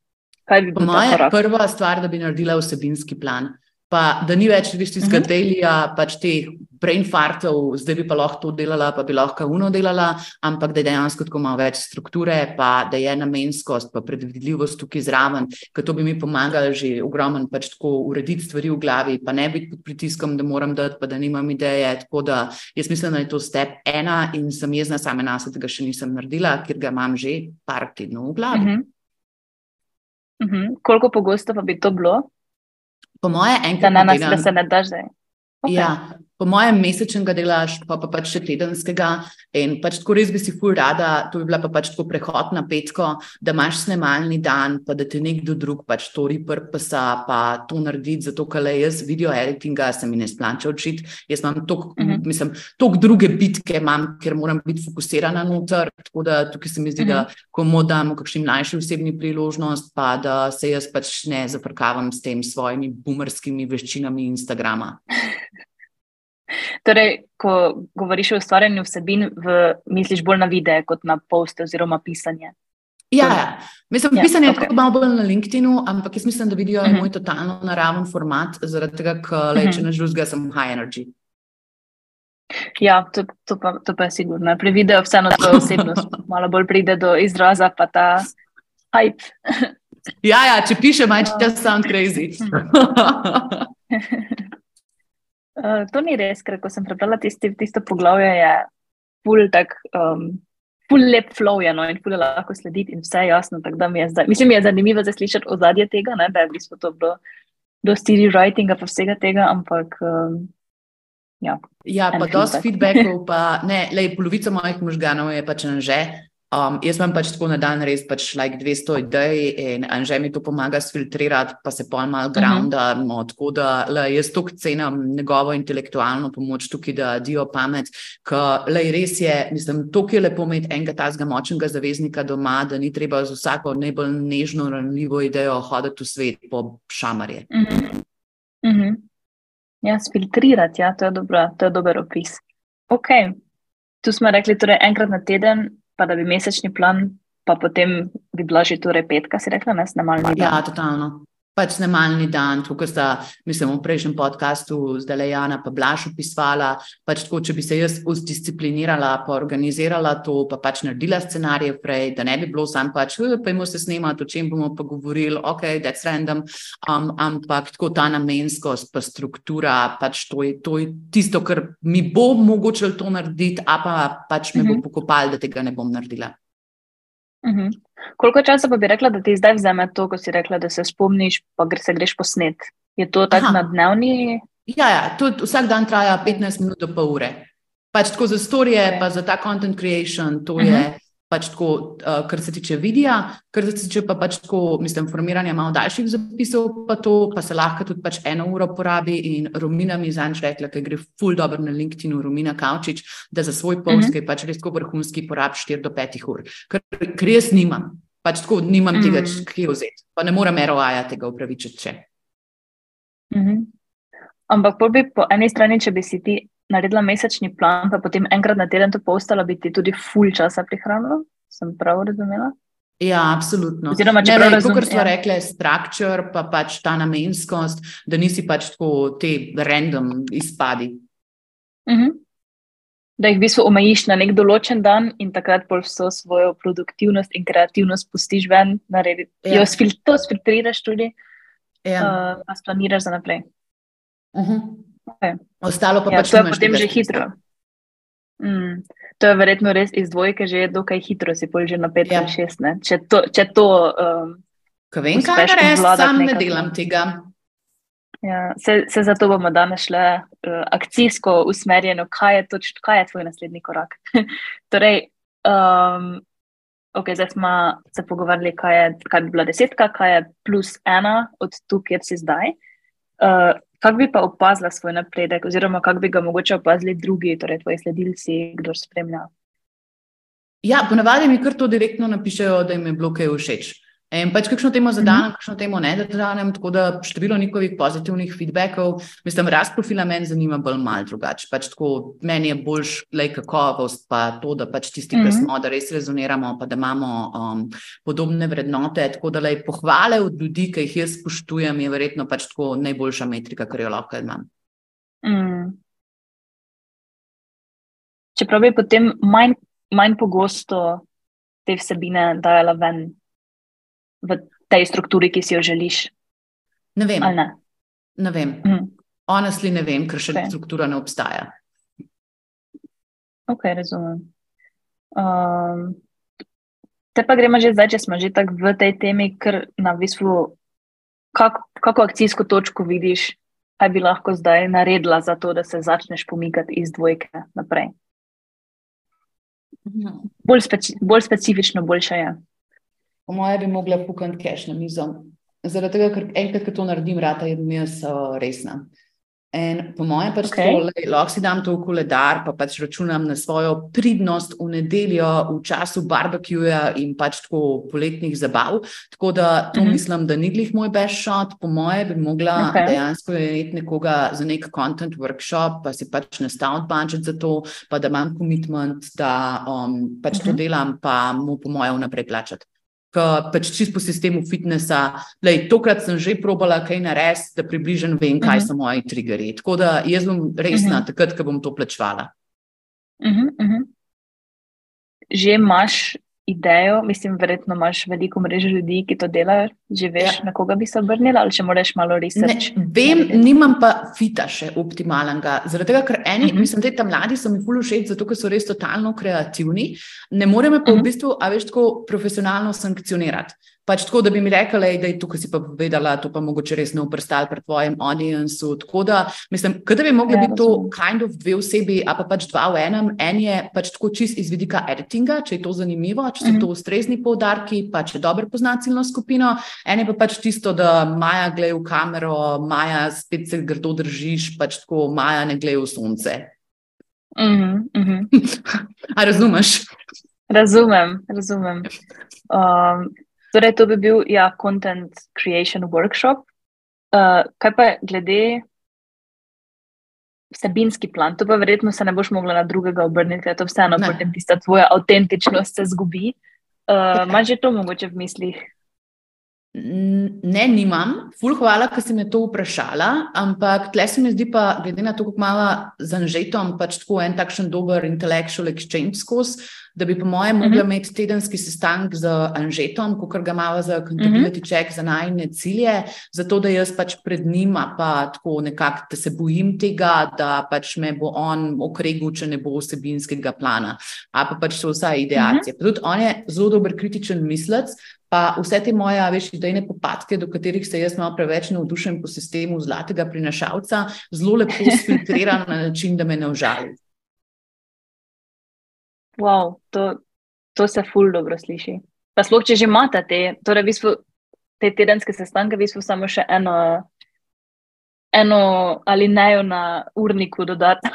[SPEAKER 2] Bi
[SPEAKER 1] Moja prva stvar, da bi naredila vsebinski plan pa da ni več iz Katelija, uh -huh. pač teh brain fartov, zdaj bi pa lahko to delala, pa bi lahko uno delala, ampak da je dejansko tako malo več strukture, pa da je namenskost, pa predvidljivost tukaj zraven, ker to bi mi pomagalo že ogromno pač tako urediti stvari v glavi, pa ne biti pod pritiskom, da moram dati, pa da nimam ideje. Tako da jaz mislim, da je to step ena in sem jezna same nas, da ga še nisem naredila, ker ga imam že par tednov v glavi. Uh -huh.
[SPEAKER 2] Uh -huh. Koliko pogosto pa bi to bilo?
[SPEAKER 1] Po moje, enkrat
[SPEAKER 2] na dan. Da, da se ne da zdaj.
[SPEAKER 1] Okay. Ja, po mojem, mesečnega delaš, pa, pa pač še tedenskega. In pač tako res bi si fuj rada, to bi bila pa pač tako prehod na petko, da imaš snemalni dan, pa da te nekdo drug pač to riprpasa, pa to narediti, zato ker le jaz video editinga se mi ne splača učiti. Jaz imam tok, uh mhm. -huh. mislim, tok druge bitke, imam, ker moram biti fokusirana noter. Tako da tukaj se mi zdi, uh -huh. da mhm. komu damo kakšni mlajši osebni priložnost, pa da se jaz pač ne zafrkavam s tem svojimi bumerskimi veščinami Instagrama.
[SPEAKER 2] Torej, ko govoriš o ustvarjanju vsebin, v, misliš bolj na videe kot na poste oziroma pisanje.
[SPEAKER 1] Ja, ja. mislim, ja, pisanje okay. je malo bolj na LinkedIn, ampak jaz mislim, da vidijo uh mhm. -huh. moj totalno naraven format, zaradi tega, ker uh -huh. če ne žlužga, sem high energy.
[SPEAKER 2] Ja, to, to, pa, to pa je sigurno. Pri videu vseeno to osebnost malo bolj pride do izraza, pa ta hype.
[SPEAKER 1] ja, ja, če piše, manj, če sem crazy.
[SPEAKER 2] Uh, to ni res, ker ko sem prebrala tisti, tisto poglavje, je ful tak, um, ful lep flow, je, no, in ful je lahko slediti in vse je jasno. Mi je zdaj, mislim, je zanimivo zaslišati ozadje tega, ne, da je v bistvu to bilo dosti rewritinga pa vsega tega, ampak um, Ja,
[SPEAKER 1] ja pa dosti feedbackov, pa ne, lej, polovica mojih možganov je pač že. Um, jaz imam pač tako na dan res pač like 200 idej in že mi to pomaga sfiltrirati, pa se pol malo mhm. grounda. Uh -huh. no, tako da le, jaz to cenim njegovo intelektualno pomoč tukaj, da dio pamet. Ker res je, mislim, to je lepo imeti enega tazga močnega zaveznika doma, da ni treba z vsako najbolj nežno, ranljivo idejo hoditi v svet po šamarje. Uh -huh.
[SPEAKER 2] Uh -huh. Ja, sfiltrirati, ja, to je, dobro, to je dober opis. Ok, tu smo rekli, torej enkrat na teden pa da bi mesečni plan, pa potem bi bila že torej petka, si rekla, ne snemalni dan.
[SPEAKER 1] Ja, totalno. Pač snemalni dan, tukaj sta, mislim, v prejšnjem podkastu zdaj Lejana pa Blaž opisvala, pač tako, če bi se jaz uzdisciplinirala, pa organizirala to, pa pač naredila scenarije prej, da ne bi bilo sam pač, pa imamo se snemati, o čem bomo pa govorili, ok, that's random, um, ampak tako ta namenskost, pa struktura, pač to je, to je tisto, kar mi bo mogoče to narediti, a pa pač me mm -hmm. bo mhm. pokopal, da tega ne bom naredila.
[SPEAKER 2] Mhm. Koliko časa pa bi rekla, da ti zdaj vzame to, ko si rekla, da se spomniš, pa gre se greš posnet? Je to tako na dnevni?
[SPEAKER 1] Ja, ja tudi vsak dan traja 15 minut do pol ure. Pač tako za storije, okay. pa za ta content creation, to uh -huh. Mhm pač tako, uh, kar se tiče videa, kar se tiče pa pač tako, mislim, formiranja malo daljših zapisov, pa to pa se lahko tudi pač eno uro porabi. In Romina mi je zanj rekla, da gre full dobro na LinkedIn, Romina Kaučič, da za svoj post, uh -huh. ki je pač res tako vrhunski, porab 4 do 5 ur. Ker, ker jaz nimam, pač tako nimam uh -huh. tega, mhm. kje vzeti, pa ne morem ROI-ja tega upravičiti. Če.
[SPEAKER 2] Uh -huh. Ampak po eni strani, če bi si ti naredila mesečni plan, pa potem enkrat na teden to postala, bi ti tudi full časa prihranilo. Sem prav razumela?
[SPEAKER 1] Ja, absolutno. Oziroma, če ne razumem, kot smo ja. rekli, struktur, pa pač ta namenskost, da nisi pač tako te random izpadi.
[SPEAKER 2] Uh mhm. -huh. Da jih v bistvu omejiš na nek določen dan in takrat pol vso svojo produktivnost in kreativnost pustiš ven, naredi. Ja. Jo spil, to spiltriraš tudi, ja. uh, pa splaniraš za naprej.
[SPEAKER 1] Uh mhm. -huh. Ostalo pa
[SPEAKER 2] ja,
[SPEAKER 1] pač
[SPEAKER 2] je potem že hitro. Mm. To je verjetno res iz dvojke, že dokaj hitro, si pol že na 5 ja. ali 6. Če to. Če to um,
[SPEAKER 1] Ko vem, kaj res, sam ne delam tega.
[SPEAKER 2] Ja, se, se zato bomo danes šli uh, akcijsko usmerjeno, kaj je, toč, kaj je tvoj naslednji korak. torej, um, okay, zdaj smo se pogovarjali, kaj, je, kaj bi bila desetka, kaj je plus ena od tu, kjer si zdaj. Uh, Kako bi pa opazila svoj napredek, oziroma kako bi ga mogoče opazili drugi, torej tvoji sledilci, kdo spremlja?
[SPEAKER 1] Ja, ponavadi mi kar to direktno napišejo, da jim je bilo kaj všeč. In pač kakšno temo zadanem, mhm. kakšno temo ne zadanem, tako da število njihovih pozitivnih feedbackov, mislim, rast profila meni zanima bolj mal drugače. Pač tako, meni je boljš lej kakovost, pa to, da pač tisti, mm -hmm. ki smo, da res rezoniramo, pa da imamo um, podobne vrednote. Tako da lej pohvale od ljudi, ki jih jaz spoštujem, je verjetno pač tako najboljša metrika, kar jo lahko imam. Mm.
[SPEAKER 2] Čeprav bi potem manj, manj pogosto te vsebine dajala ven v tej strukturi, ki si jo želiš?
[SPEAKER 1] Ne vem.
[SPEAKER 2] Ne?
[SPEAKER 1] ne vem. Mm. Honestly, ne vem, ker še okay. struktura ne obstaja.
[SPEAKER 2] Ok, razumem. Um, te pa gremo že zdaj, če smo že tako v tej temi, ker na bistvu, kak, kako akcijsko točko vidiš, kaj bi lahko zdaj naredila za to, da se začneš pomikati iz dvojke naprej. Mhm. Bolj, speci bolj specifično, boljše je
[SPEAKER 1] po mojem, bi mogla pukati keš na mizo. Zaradi tega, ker enkrat, ko to naredim, rata je jaz uh, resna. In po mojem, pač okay. to, lahko si dam to v koledar, pa pač računam na svojo pridnost v nedeljo, v času barbecuja in pač tako poletnih zabav. Tako da to mm -hmm. mislim, da ni glih moj best shot. Po mojem, bi mogla okay. dejansko imeti nekoga za nek content workshop, pa si pač nastaviti budžet za to, pa da imam commitment, da um, pač mm -hmm. to mhm. delam, pa mu po mojem vnaprej plačati pač čist po sistemu fitnesa. Lej, tokrat sem že probala kaj narediti, da približno vem, kaj uh -huh. so moji triggeri. Tako da jaz bom resna, uh -huh. takrat, ko bom to plačvala.
[SPEAKER 2] Uh -huh, uh -huh. Že imaš idejo, mislim, verjetno imaš veliko mreže ljudi, ki to delajo, že veš, ja. na koga bi se obrnila, ali če moraš malo research.
[SPEAKER 1] Vem, nimam pa fita še optimalnega. Zaradi tega, ker eni, uh mhm. -huh. mislim, da tam mladi so mi fulu všeč, zato ker so res totalno kreativni, ne morem pa uh -huh. v mhm. bistvu, a veš, tako profesionalno sankcionirati. Pač tako, da bi mi rekli, da je tukaj si pa povedala, to pa mogoče res ne uprstali pred tvojim audiencem. Tako da, mislim, da bi mogli ja, biti to kind of dve osebi, a pa pač dva v enem. En je pač tako čist iz vidika editinga, če je to zanimivo, če so -hmm. to ustrezni poudarki, pa če dobro pozna ciljno skupino. En je pa pač tisto, da Maja gleda v kamero, Maja spet se grdo držiš, pač tako Maja ne gleda v sonce.
[SPEAKER 2] Mm -hmm.
[SPEAKER 1] a razumeš?
[SPEAKER 2] Razumem, razumem. Um, Torej, to bi bil ja, content creation workshop. Uh, kaj pa glede vsebinski plan, to pa verjetno se ne boš mogla na drugega obrniti, to vseeno, potem tista tvoja avtentičnost se zgubi. Uh, Imaš že to mogoče v mislih?
[SPEAKER 1] Ne, nimam. Ful, hvala, ker si me to vprašala, ampak tle se mi zdi pa, glede na to, kako malo z Anžetom, pač tako en takšen dober intellectual exchange skozi, da bi, po mojem, mogla uh mhm. -huh. imeti tedenski sestanek z Anžetom, kot ga imamo za accountability uh -huh. check, za najne cilje, zato da jaz pač pred njim, pa tako nekako, da se bojim tega, da pač me bo on okregul, če ne bo vsebinskega plana. A pa pač so vsa ideacije. Uh -huh. Tudi on je zelo dober kritičen mislec. Pa vse te moje, veš, idejne popadke, do katerih se jaz malo preveč navdušujem po sistemu zlatega prinašalca, zelo lepo filtriran na način, da me ne užali.
[SPEAKER 2] Wow, to, to se ful dobro sliši. Pa sploh, če že imate te, torej v bistvu, te tedenske sestanke, v bistvu samo še eno, eno ali nejo na urniku dodati.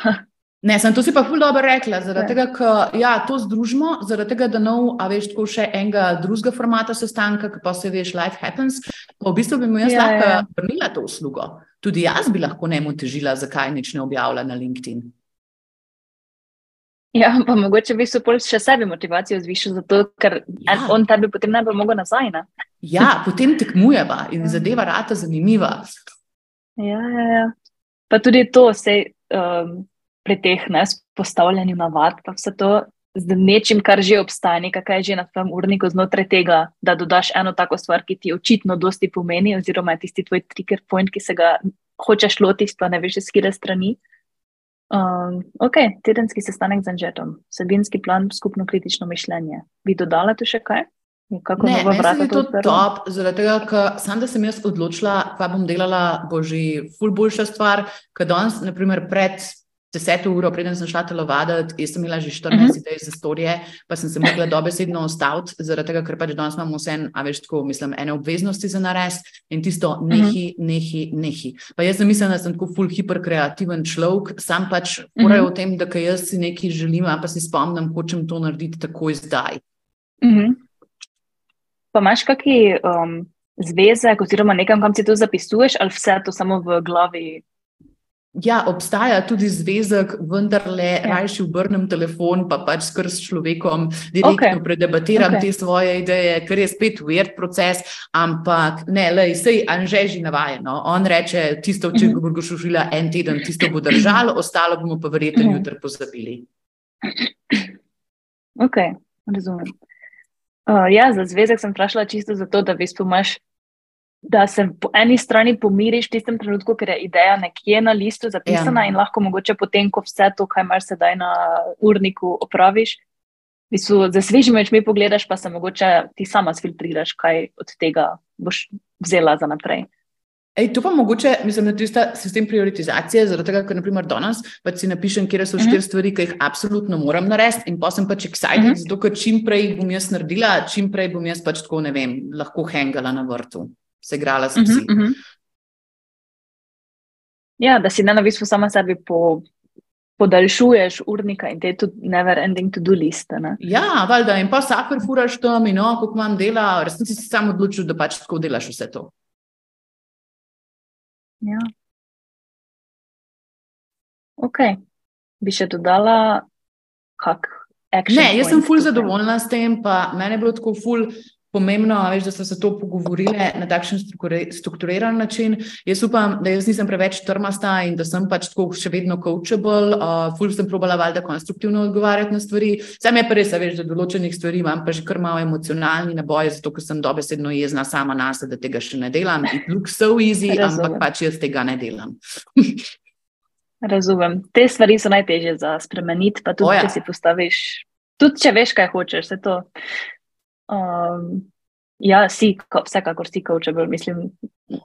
[SPEAKER 1] Ne, sem to si pa ful dobro rekla, zaradi tega, ker ja, to združimo, zaradi tega, da nov, a veš, tako še enega drugega formata sestanka, ki pa se veš, life happens, pa v bistvu bi mu jaz ja, lahko ja. vrnila to uslugo. Tudi jaz bi lahko njemu težila, zakaj nič ne objavlja na LinkedIn.
[SPEAKER 2] Ja, pa mogoče bi se pol še sebi motivacijo zvišal, zato, ker ja. on tebi potem ne bi mogel nazaj. Ne?
[SPEAKER 1] Ja, potem tekmujeva in zadeva rata zanimiva.
[SPEAKER 2] Ja, ja, ja. Pa tudi to se um, pri teh ne postavljanju navad, pa vse to z nečim, kar že obstaja, kaj je že na tvojem urniku znotraj tega, da dodaš eno tako stvar, ki ti očitno dosti pomeni, oziroma je tisti tvoj trigger point, ki se ga hočeš lotiti, pa ne veš, z kire strani. Um, ok, tedenski sestanek z Anžetom, sabinski plan, skupno kritično mišljenje. Bi dodala tu še kaj?
[SPEAKER 1] Kako ne, meni je to top, zaradi tega, ker sem, da sem jaz odločila, kaj bom delala, bo že ful boljša stvar, ker danes, naprimer, pred deseto uro, preden sem šla telovaditi, jaz sem imela že 14 uh -huh. idej za storije, pa sem se mogla dobesedno ostaviti, zaradi tega, ker pač danes imamo vse, a veš, tako, mislim, ene obveznosti za nares in tisto nehi, nehi, nehi. Pa jaz sem mislila, da sem tako full hiperkreativen človek, sam pač morajo uh -huh. o tem, da kaj jaz si nekaj želim, pa si spomnim, hočem to narediti takoj zdaj.
[SPEAKER 2] Uh -huh. Pa imaš kakšen um, zvezek, oziroma nekam, kam si to zapisuješ, ali vse to samo v glavi
[SPEAKER 1] Ja, obstaja tudi zvezek, vendar le ja. rajši obrnem telefon, pa pač skrb s človekom, direktno okay. predebatiram okay. te svoje ideje, ker je spet uvert proces. Ampak ne, le, sej Anžeži navajeno. On reče, tisto, če bo šušila en teden, tisto bo držalo, ostalo bomo pa verjetno mhm. jutri pozabili.
[SPEAKER 2] Ok, razumem. Uh, ja, za zvezek sem vprašala čisto zato, da veš, pomaš da se po eni strani pomiriš v tistem trenutku, ker je ideja nekje na listu zapisana ja. in lahko mogoče potem, ko vse to, kar imaš sedaj na urniku, opraviš. Za svežimi očmi pogledaš, pa se mogoče ti sama sfiltriraš, kaj od tega boš vzela za naprej.
[SPEAKER 1] Ej, to pa mogoče, mislim, da je to sistem prioritizacije, zaradi tega, ker naprimer danes pač si napišem, kje so mhm. štiri uh -huh. stvari, ki jih absolutno moram narediti, in pa sem pač excited, uh mhm. -huh. zato ker čim prej bom jaz naredila, čim prej bom jaz pač tako, ne vem, lahko hengala na vrtu se igrala s psi. Uh -huh, uh -huh.
[SPEAKER 2] Ja, da si ne na bistvu sama sebi po, podaljšuješ urnika in te je tudi never ending to do liste. Ne?
[SPEAKER 1] Ja, valjda in pa vsaker furaš tam in no, kako imam dela, resnici si sam odločil, da pač tako delaš vse to.
[SPEAKER 2] Ja. Ok, bi še dodala kak.
[SPEAKER 1] Ne, jaz sem ful zadovoljna s tem, pa meni je bilo tako ful pomembno, veš, da so se to pogovorili na takšen strukturiran način. Jaz upam, da jaz nisem preveč trmasta in da sem pač tako še vedno coachable, uh, ful sem probala valjda konstruktivno odgovarjati na stvari. Sam je pa res, veš, da določenih stvari imam pa že kar malo emocionalni naboj, zato ker sem dobesedno jezna sama na sebe, da tega še ne delam. It looks so easy, Razumem. ampak pač jaz tega ne delam.
[SPEAKER 2] Razumem. Te stvari so najtežje za spremeniti, pa tudi, ja. če si postaviš, tudi če veš, kaj hočeš, se to. Um, Ja, si, ko, vsekakor si coachable. Mislim,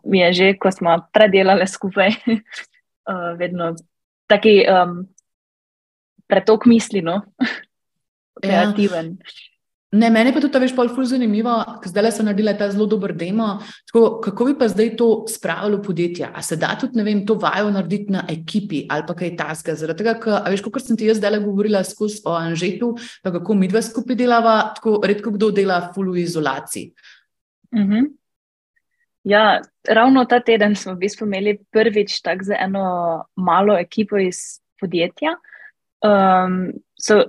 [SPEAKER 2] mi je že, ko smo predelali skupaj, uh, vedno taki um, pretok misli, no? Ja. kreativen. Ja.
[SPEAKER 1] Ne, meni pa tudi ta veš, pol ful zanimivo, ker zdaj so naredili ta zelo dober demo. Tako, kako bi pa zdaj to spravilo podjetje? A se da tudi, ne vem, to vajo narediti na ekipi ali pa kaj tasga? Zaradi tega, ker, veš, kot sem ti jaz zdaj govorila skozi o Anžetu, pa kako mi dva skupaj delava, tako redko kdo dela ful v izolaciji.
[SPEAKER 2] Mhm. -huh. Ja, ravno ta teden smo v bistvu imeli prvič tako za eno malo ekipo iz podjetja. Um, so,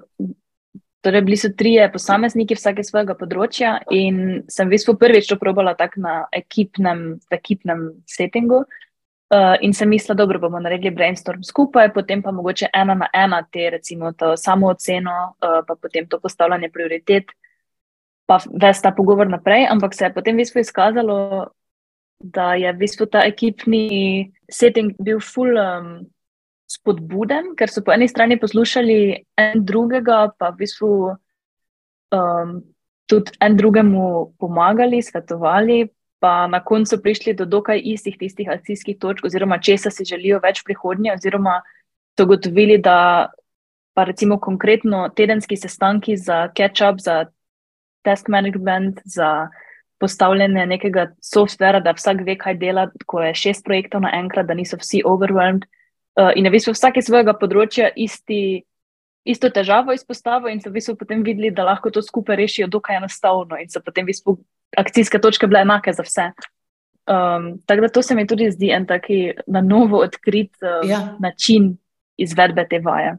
[SPEAKER 2] Torej, bili so trije posamezniki, vsake svojega področja, in sem v bistvu prvič to probala tako na ekipnem, ekipnem settingu. Uh, in sem mislila, da bomo naredili brainstorm skupaj, potem pa mogoče ena na ena te, recimo, to samo oceno, uh, pa potem to postavljanje prioritet, pa ves ta pogovor naprej. Ampak se je potem v bistvu izkazalo, da je v bistvu ta ekipni setting bil full. Um, spodbuden, ker so po eni strani poslušali en drugega, pa v bistvu um, tudi en drugemu pomagali, svetovali, pa na koncu prišli do dokaj istih tistih akcijskih točk, oziroma česa si želijo več prihodnje, oziroma so gotovili, da pa recimo konkretno tedenski sestanki za catch-up, za task management, za postavljanje nekega softvera, da vsak ve, kaj dela, ko je šest projektov naenkrat, da niso vsi overwhelmed. Uh, in je v bistvu vsak iz svojega področja isti, isto težavo izpostavil, in so v bistvu potem videli, da lahko to skupaj rešijo dokaj enostavno, in so potem v bistvu akcijske točke bile enake za vse. Um, tako da to se mi tudi zdi en taki na novo odkrit uh, ja. način izvedbe te vaje.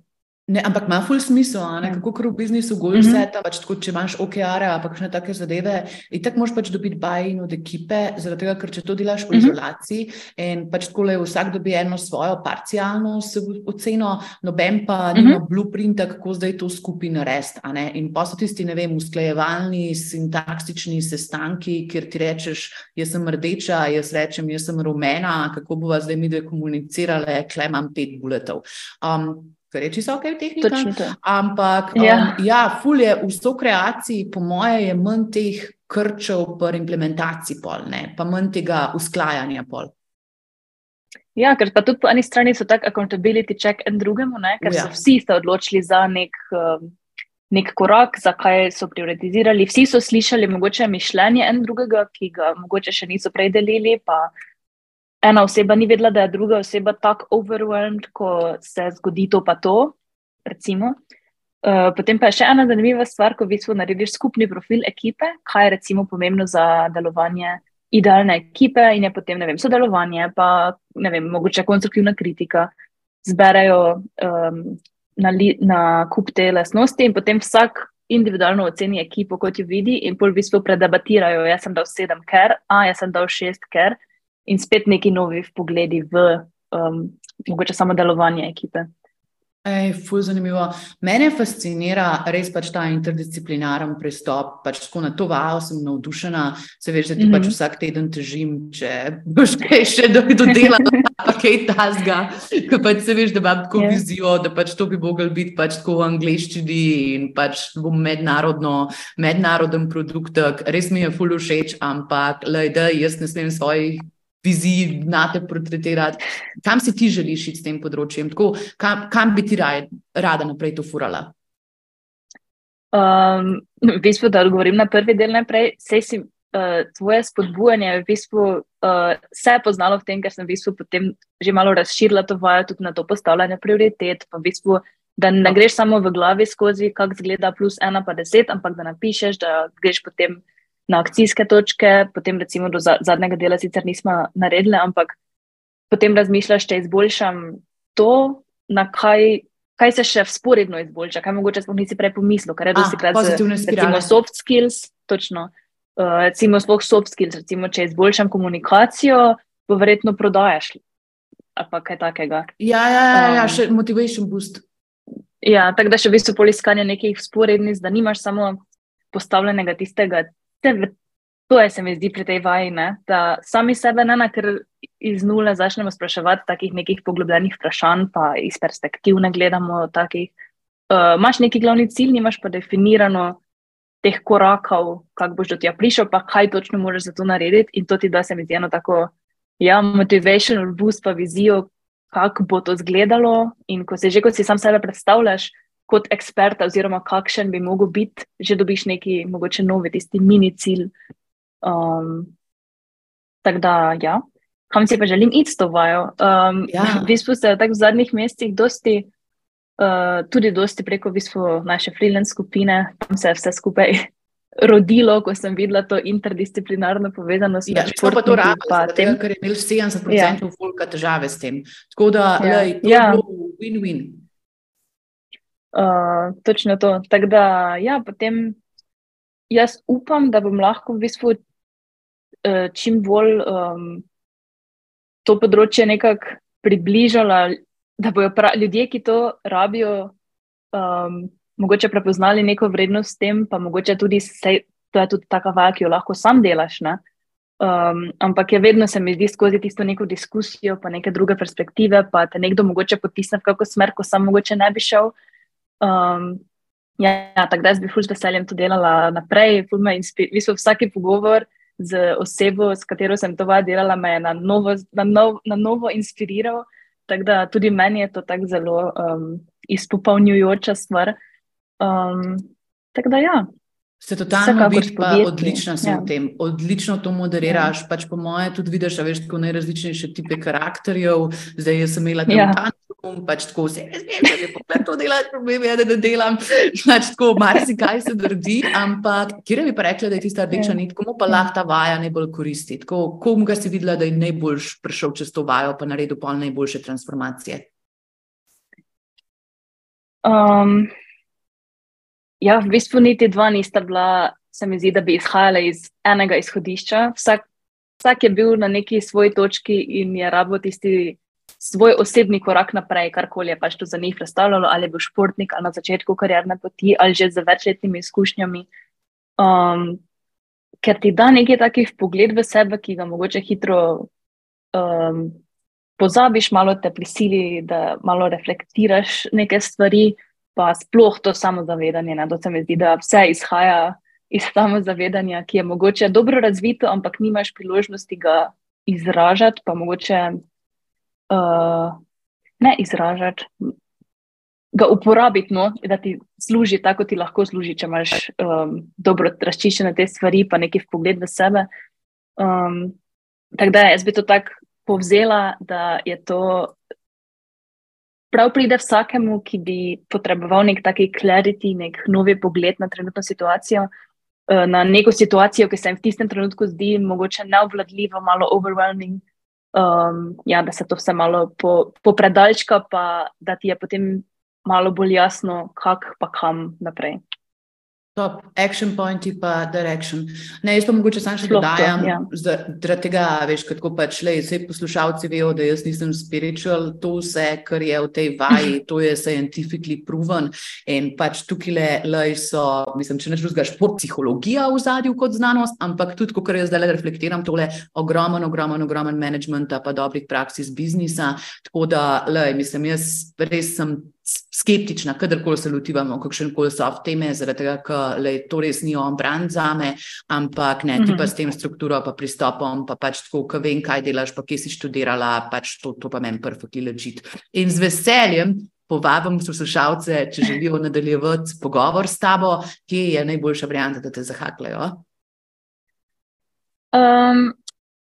[SPEAKER 1] Ne, ampak ima ful smisel, ja. kako kar v biznisu vse, mm -hmm. pač tako, če imaš OKR-e ali kakšne take zadeve, in tako moš pač dobiti bajin od ekipe, zaradi tega, ker če to delaš v mm -hmm. izolaciji in pač tako le vsak dobi eno svojo parcialno oceno, noben pa nima mm -hmm. blueprinta, kako zdaj to skupaj narediti. In pa so tisti, ne vem, usklajevalni, sintaksični sestanki, kjer ti rečeš, jaz sem rdeča, jaz rečem, jaz sem rumena, kako bova zdaj mi dve komunicirale, klej imam pet buletov. Um, ker je čisto ok v tehniki. Ampak, ja, um, ja ful je v so kreaciji, po moje, je manj teh krčev pri implementaciji pol, ne? pa manj tega usklajanja pol.
[SPEAKER 2] Ja, ker pa tudi po eni strani so tako accountability check en drugemu, ne? ker ja. so vsi sta odločili za nek, um, nek korak, zakaj so prioritizirali. Vsi so slišali mogoče mišljenje en drugega, ki ga mogoče še niso prej delili, pa ena oseba ni vedela, da je druga oseba tako overwhelmed, ko se zgodi to pa to. Uh, potem pa je še ena zanimiva stvar, ko v bistvu narediš skupni profil ekipe, kaj je recimo pomembno za delovanje idealne ekipe in je potem, ne vem, sodelovanje, pa ne vem, mogoče konstruktivna kritika, zberajo um, na, li, na kup te lasnosti in potem vsak individualno oceni ekipo, kot jo vidi in pol v bistvu predebatirajo, jaz sem dal sedem ker, a jaz sem dal šest ker in spet neki novi pogledi v um, mogoče samo delovanje ekipe.
[SPEAKER 1] Ej, ful, zanimivo. Mene fascinira res pač ta interdisciplinaren pristop. Pač tako na to vajo sem navdušena. Se veš, da ti mm -hmm. pač mhm. vsak teden težim, če boš kaj še dodelal, pa kaj tasga. Ker pač se veš, da imam tako yeah. Ja. vizijo, da pač to bi mogel biti pač tako v angliščini in pač bom mednarodno, mednaroden produkt. Res mi je ful všeč, ampak le, da jaz ne smem svojih viziji, znate portretirati. Kam si ti želiš iti s tem področjem? Tako, kam, kam bi ti raj, rada naprej to furala?
[SPEAKER 2] Um, v bistvu, da odgovorim na prvi del najprej, sej si uh, tvoje spodbujanje v bistvu uh, se je poznalo v tem, ker sem v bistvu potem že malo razširila to vajo tudi na to postavljanje prioritet, pa v bistvu, da ne greš samo v glavi skozi, kak zgleda plus ena pa deset, ampak da napišeš, da greš potem na akcijske točke, potem recimo do zadnjega dela sicer nismo naredili, ampak potem razmišljaš, če izboljšam to, na kaj, kaj se še sporedno izboljša, kaj mogoče sploh nisi prej pomislil, kar je dosti krat recimo soft skills, točno, uh, recimo sploh soft skills, recimo če izboljšam komunikacijo, bo verjetno prodajaš. Pa kaj takega.
[SPEAKER 1] Ja, ja, ja, ja um, še motivation boost.
[SPEAKER 2] Ja, tako da še v bistvu poliskanje nekih sporednic, da nimaš samo postavljenega tistega To je, se mi zdi, pri tej vaji, ne? da sami sebe ne, ker iz nule začnemo spraševati takih nekih poglobljenih vprašanj, pa iz perspektiv ne gledamo takih. Uh, imaš neki glavni cilj, imaš pa definirano, teh korakov, kako boš do tega prišel, pa kaj točno moraš za to narediti. In to ti da se mi zdi eno tako, ja, motivational boost, pa vizijo, kako bo to izgledalo. In ko se že, ko si sam sebe predstavljaš kot eksperta, oziroma kakšen bi mogel biti, že dobiš neki, mogoče novi, tisti mini cilj. Um, tako da, ja. Kam si pa želim iti s to vajo? Um, ja. V bistvu se v zadnjih mesecih dosti uh, tudi dosti preko bistvu, naše freelance skupine, tam se je vse skupaj rodilo, ko sem videla to interdisciplinarno povezanost.
[SPEAKER 1] Ja, to pa to rabi, ker je imel 70% ja. folka težave s tem. Tako da ja. lej, to ja. je bilo win-win.
[SPEAKER 2] Uh, točno to. Tako da, ja, potem jaz upam, da bom lahko v bistvu uh, čim bolj um, to področje nekako približala da bodo ljudje, ki to rabijo, um, mogoče prepoznali neko vrednost s tem, pa mogoče tudi se, to je tudi taka vaja, ki jo lahko sam delaš. Um, ampak je vedno se mi zdi skozi tisto neko diskusijo, pa neke druge perspektive, pa te nekdo mogoče potisne v kako smer, ko sam mogoče ne bi šel. Um, ja, tako da jaz bi fulž veseljem to delala naprej. Mislim, vsaki pogovor z osebo, s katero sem to delala, me je na novo, na nov, na novo inspiriral. Tako da tudi meni je to tako zelo um, izpopolnjujoča stvar. Um, tako da ja.
[SPEAKER 1] Se totalno vidiš, pa odlična si ja. v tem, odlično to moderiraš. Ja. Pač po moje tudi vidiš, da veš tako najrazličnejše tipe karakterjev. Zdaj jaz sem imela tam ja. tančkom, pač tako vse, ne vem, da je pogled to delati, problem je, da ne delam. Pač tako marsikaj se drdi, ampak kjer bi pa rekla, da je tista rdeča ja. nit, komu pa lahko ta vaja najbolj koristi? Tako, komu ga si videla, da je najboljš prišel čez to vajo, pa naredil pol najboljše transformacije?
[SPEAKER 2] Um, Ja, v bistvu niti dva nista bila, se mi zdi, da bi izhajala iz enega izhodišča. Vsak, vsak je bil na neki svoji točki in je rabo tisti svoj osebni korak naprej, karkoli je pač to za njih predstavljalo, ali je bil športnik ali na začetku karierne poti ali že z večletnimi izkušnjami. Um, ker ti da nekaj takih pogled v sebe, ki ga mogoče hitro um, pozabiš, malo te prisili, da malo reflektiraš neke stvari pa sploh to samozavedanje. Ne? To se mi zdi, da vse izhaja iz samozavedanja, ki je mogoče dobro razvito, ampak nimaš priložnosti ga izražati, pa mogoče uh, ne izražati. Ga uporabiti, no, da ti služi tako, kot ti lahko služi, če imaš um, dobro razčiščene te stvari, pa neki pogled v sebe. Um, tako da jaz bi to tako povzela, da je to prav pride vsakemu, ki bi potreboval nek taki clarity, nek novi pogled na trenutno situacijo, eh, na neko situacijo, ki se jim v tistem trenutku zdi mogoče neobvladljiva, malo overwhelming. Um, ja, da se to vse malo po, popredalčka, pa da ti je potem malo bolj jasno, kako pa kam naprej.
[SPEAKER 1] Top, action point in pa direction. Ne, jaz pa mogoče samo še dodajam, ja. zaradi tega, veš, kako pač le, vse poslušalci vejo, da jaz nisem spiritual, to vse, kar je v tej vaji, to je scientifically proven in pač tukaj le, le so, mislim, če neč drugega, šport, psihologija v zadju kot znanost, ampak tudi, ko jaz zdaj le reflektiram, tole ogromen, ogromen, ogromen managementa pa dobrih praks iz biznisa, tako da, le, mislim, jaz res sem skeptična, kadarkoli se lotevamo, kakšen koli soft teme, zaradi tega, ker to res ni on brand za me, ampak ne, ti pa mhm. s tem strukturo, pa pristopom, pa pač tako, ki vem, kaj delaš, pa kje si študirala, pač to, to pa meni perfektno ležit. In z veseljem. Povabim poslušalce, če želijo nadaljevati pogovor s tabo, kje je najboljša varianta, da te zahakljajo.
[SPEAKER 2] Um,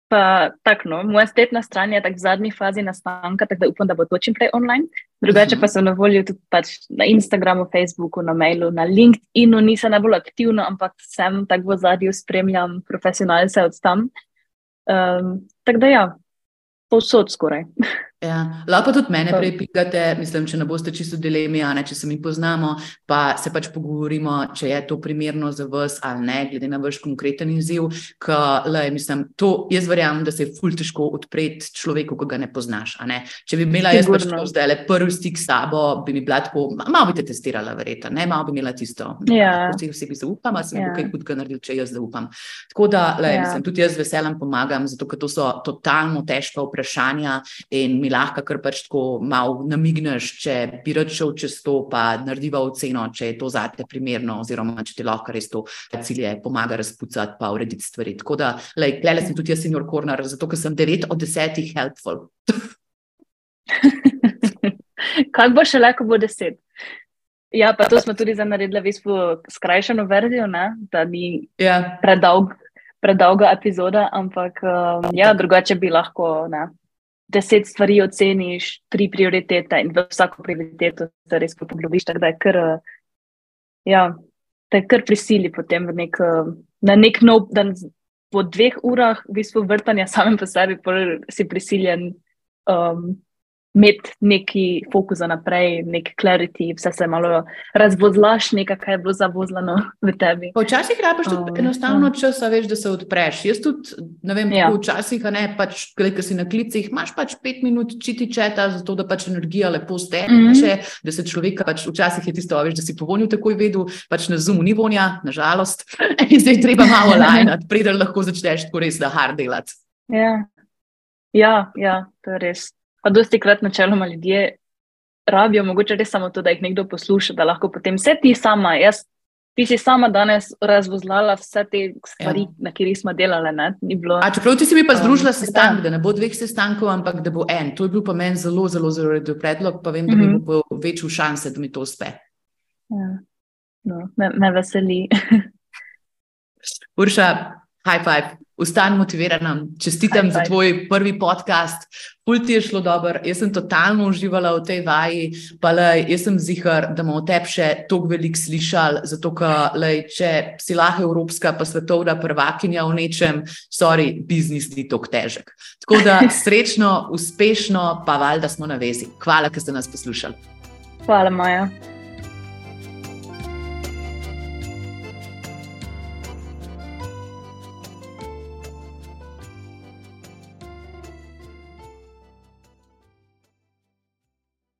[SPEAKER 2] Pa tako, no, moja spletna stran je v zadnji fazi nastanka, tako da upam, da bo to čim prej online. Drugače pa sem na voljo tudi pač na Instagramu, Facebooku, na mailu, na LinkedIn-u, nisem najbolj aktivna, ampak sem tako v zadju spremljam profesionalce od tam. Um, tako da ja, povsod skoraj.
[SPEAKER 1] Ja, lahko tudi mene prepikate, mislim, če ne boste čisto dilemi, ne, če se mi poznamo, pa se pač pogovorimo, če je to primerno za vas ali ne, glede na vaš konkreten izziv. Ka, le, mislim, to, jaz verjamem, da se je ful težko odpreti človeku, ki ga ne poznaš. Ne. Če bi imela jaz pač zdaj le prvi stik s sabo, bi mi bila tako, malo bi te testirala, verjetno, ne, malo bi imela tisto. Ja. Vsi vsi bi zaupala, sem ja. kaj hudega naredil, če jaz zaupam. Tako da, le, ja. mislim, tudi jaz veselam pomagam, zato ker to so totalno težka vprašanja in mi lahko kar pač tako malo namigneš, če bi rad šel čez to, pa narediva oceno, če je to zate primerno, oziroma če ti lahko res to cilje pomaga razpucati, pa urediti stvari. Tako da, lej, klele sem tudi jaz, senior corner, zato ker sem 9 od 10 helpful.
[SPEAKER 2] Kaj bo še lahko bo 10? Ja, pa to smo tudi za naredili, v skrajšano verzijo, ne? da ni ja. predolg, predolga epizoda, ampak um, ja, drugače bi lahko ne? Deset stvari oceniš, tri prioritete in v vsako prioriteto se res poglobiš, tako da je kar, ja, te kar prisili potem v nek, na nek nov dan. Po dveh urah v bistvu vrtanja samem po sebi si prisiljen um, imeti neki fokus za naprej, nek clarity, vse se malo razvozlaš, nekaj, kar je bilo zavozlano v tebi.
[SPEAKER 1] Včasih rabiš tudi um, enostavno um. čas, veš, da se odpreš. Jaz tudi, ne vem, ja. včasih, ne, pač, ki si na klicih, imaš pač pet minut čiti četa, zato da pač energija lepo steče, mm -hmm. da se človeka pač včasih je tisto, veš, da si povonil takoj vedel, pač na zumu ni vonja, nažalost, in zdaj treba malo lajnati, preden lahko začneš tako res da hard delati.
[SPEAKER 2] Ja. Ja, ja, to je res. Pa dosti krat načeloma ljudje rabijo, mogoče res samo to, da jih nekdo posluša, da lahko potem vse ti sama, jaz, ti si sama danes razvozlala vse te stvari, ja. na kateri smo delali.
[SPEAKER 1] A čeprav ti si mi pa združila um, sestanek, da ne bo dveh sestankov, ampak da bo en. To je bil pa meni zelo, zelo, zelo redo predlog, pa vem, da mm -hmm. bi bil večji šanse, da mi to uspe.
[SPEAKER 2] Ja. No, me, me veseli.
[SPEAKER 1] Urša, high five. Ustan motivirana, čestitam za tvoj prvi podcast. Pult je šlo dobro, jaz sem totalno uživala v tej vaji, pa le, jaz sem zihar, da bomo o tebi še toliko veliko slišali, zato ker če si lahko evropska, pa svetovna prvakinja v nečem, sorry, biznis ni tako težek. Tako da srečno, uspešno, pa valjda smo na vezi. Hvala, ker ste nas poslušali.
[SPEAKER 2] Hvala, Maja.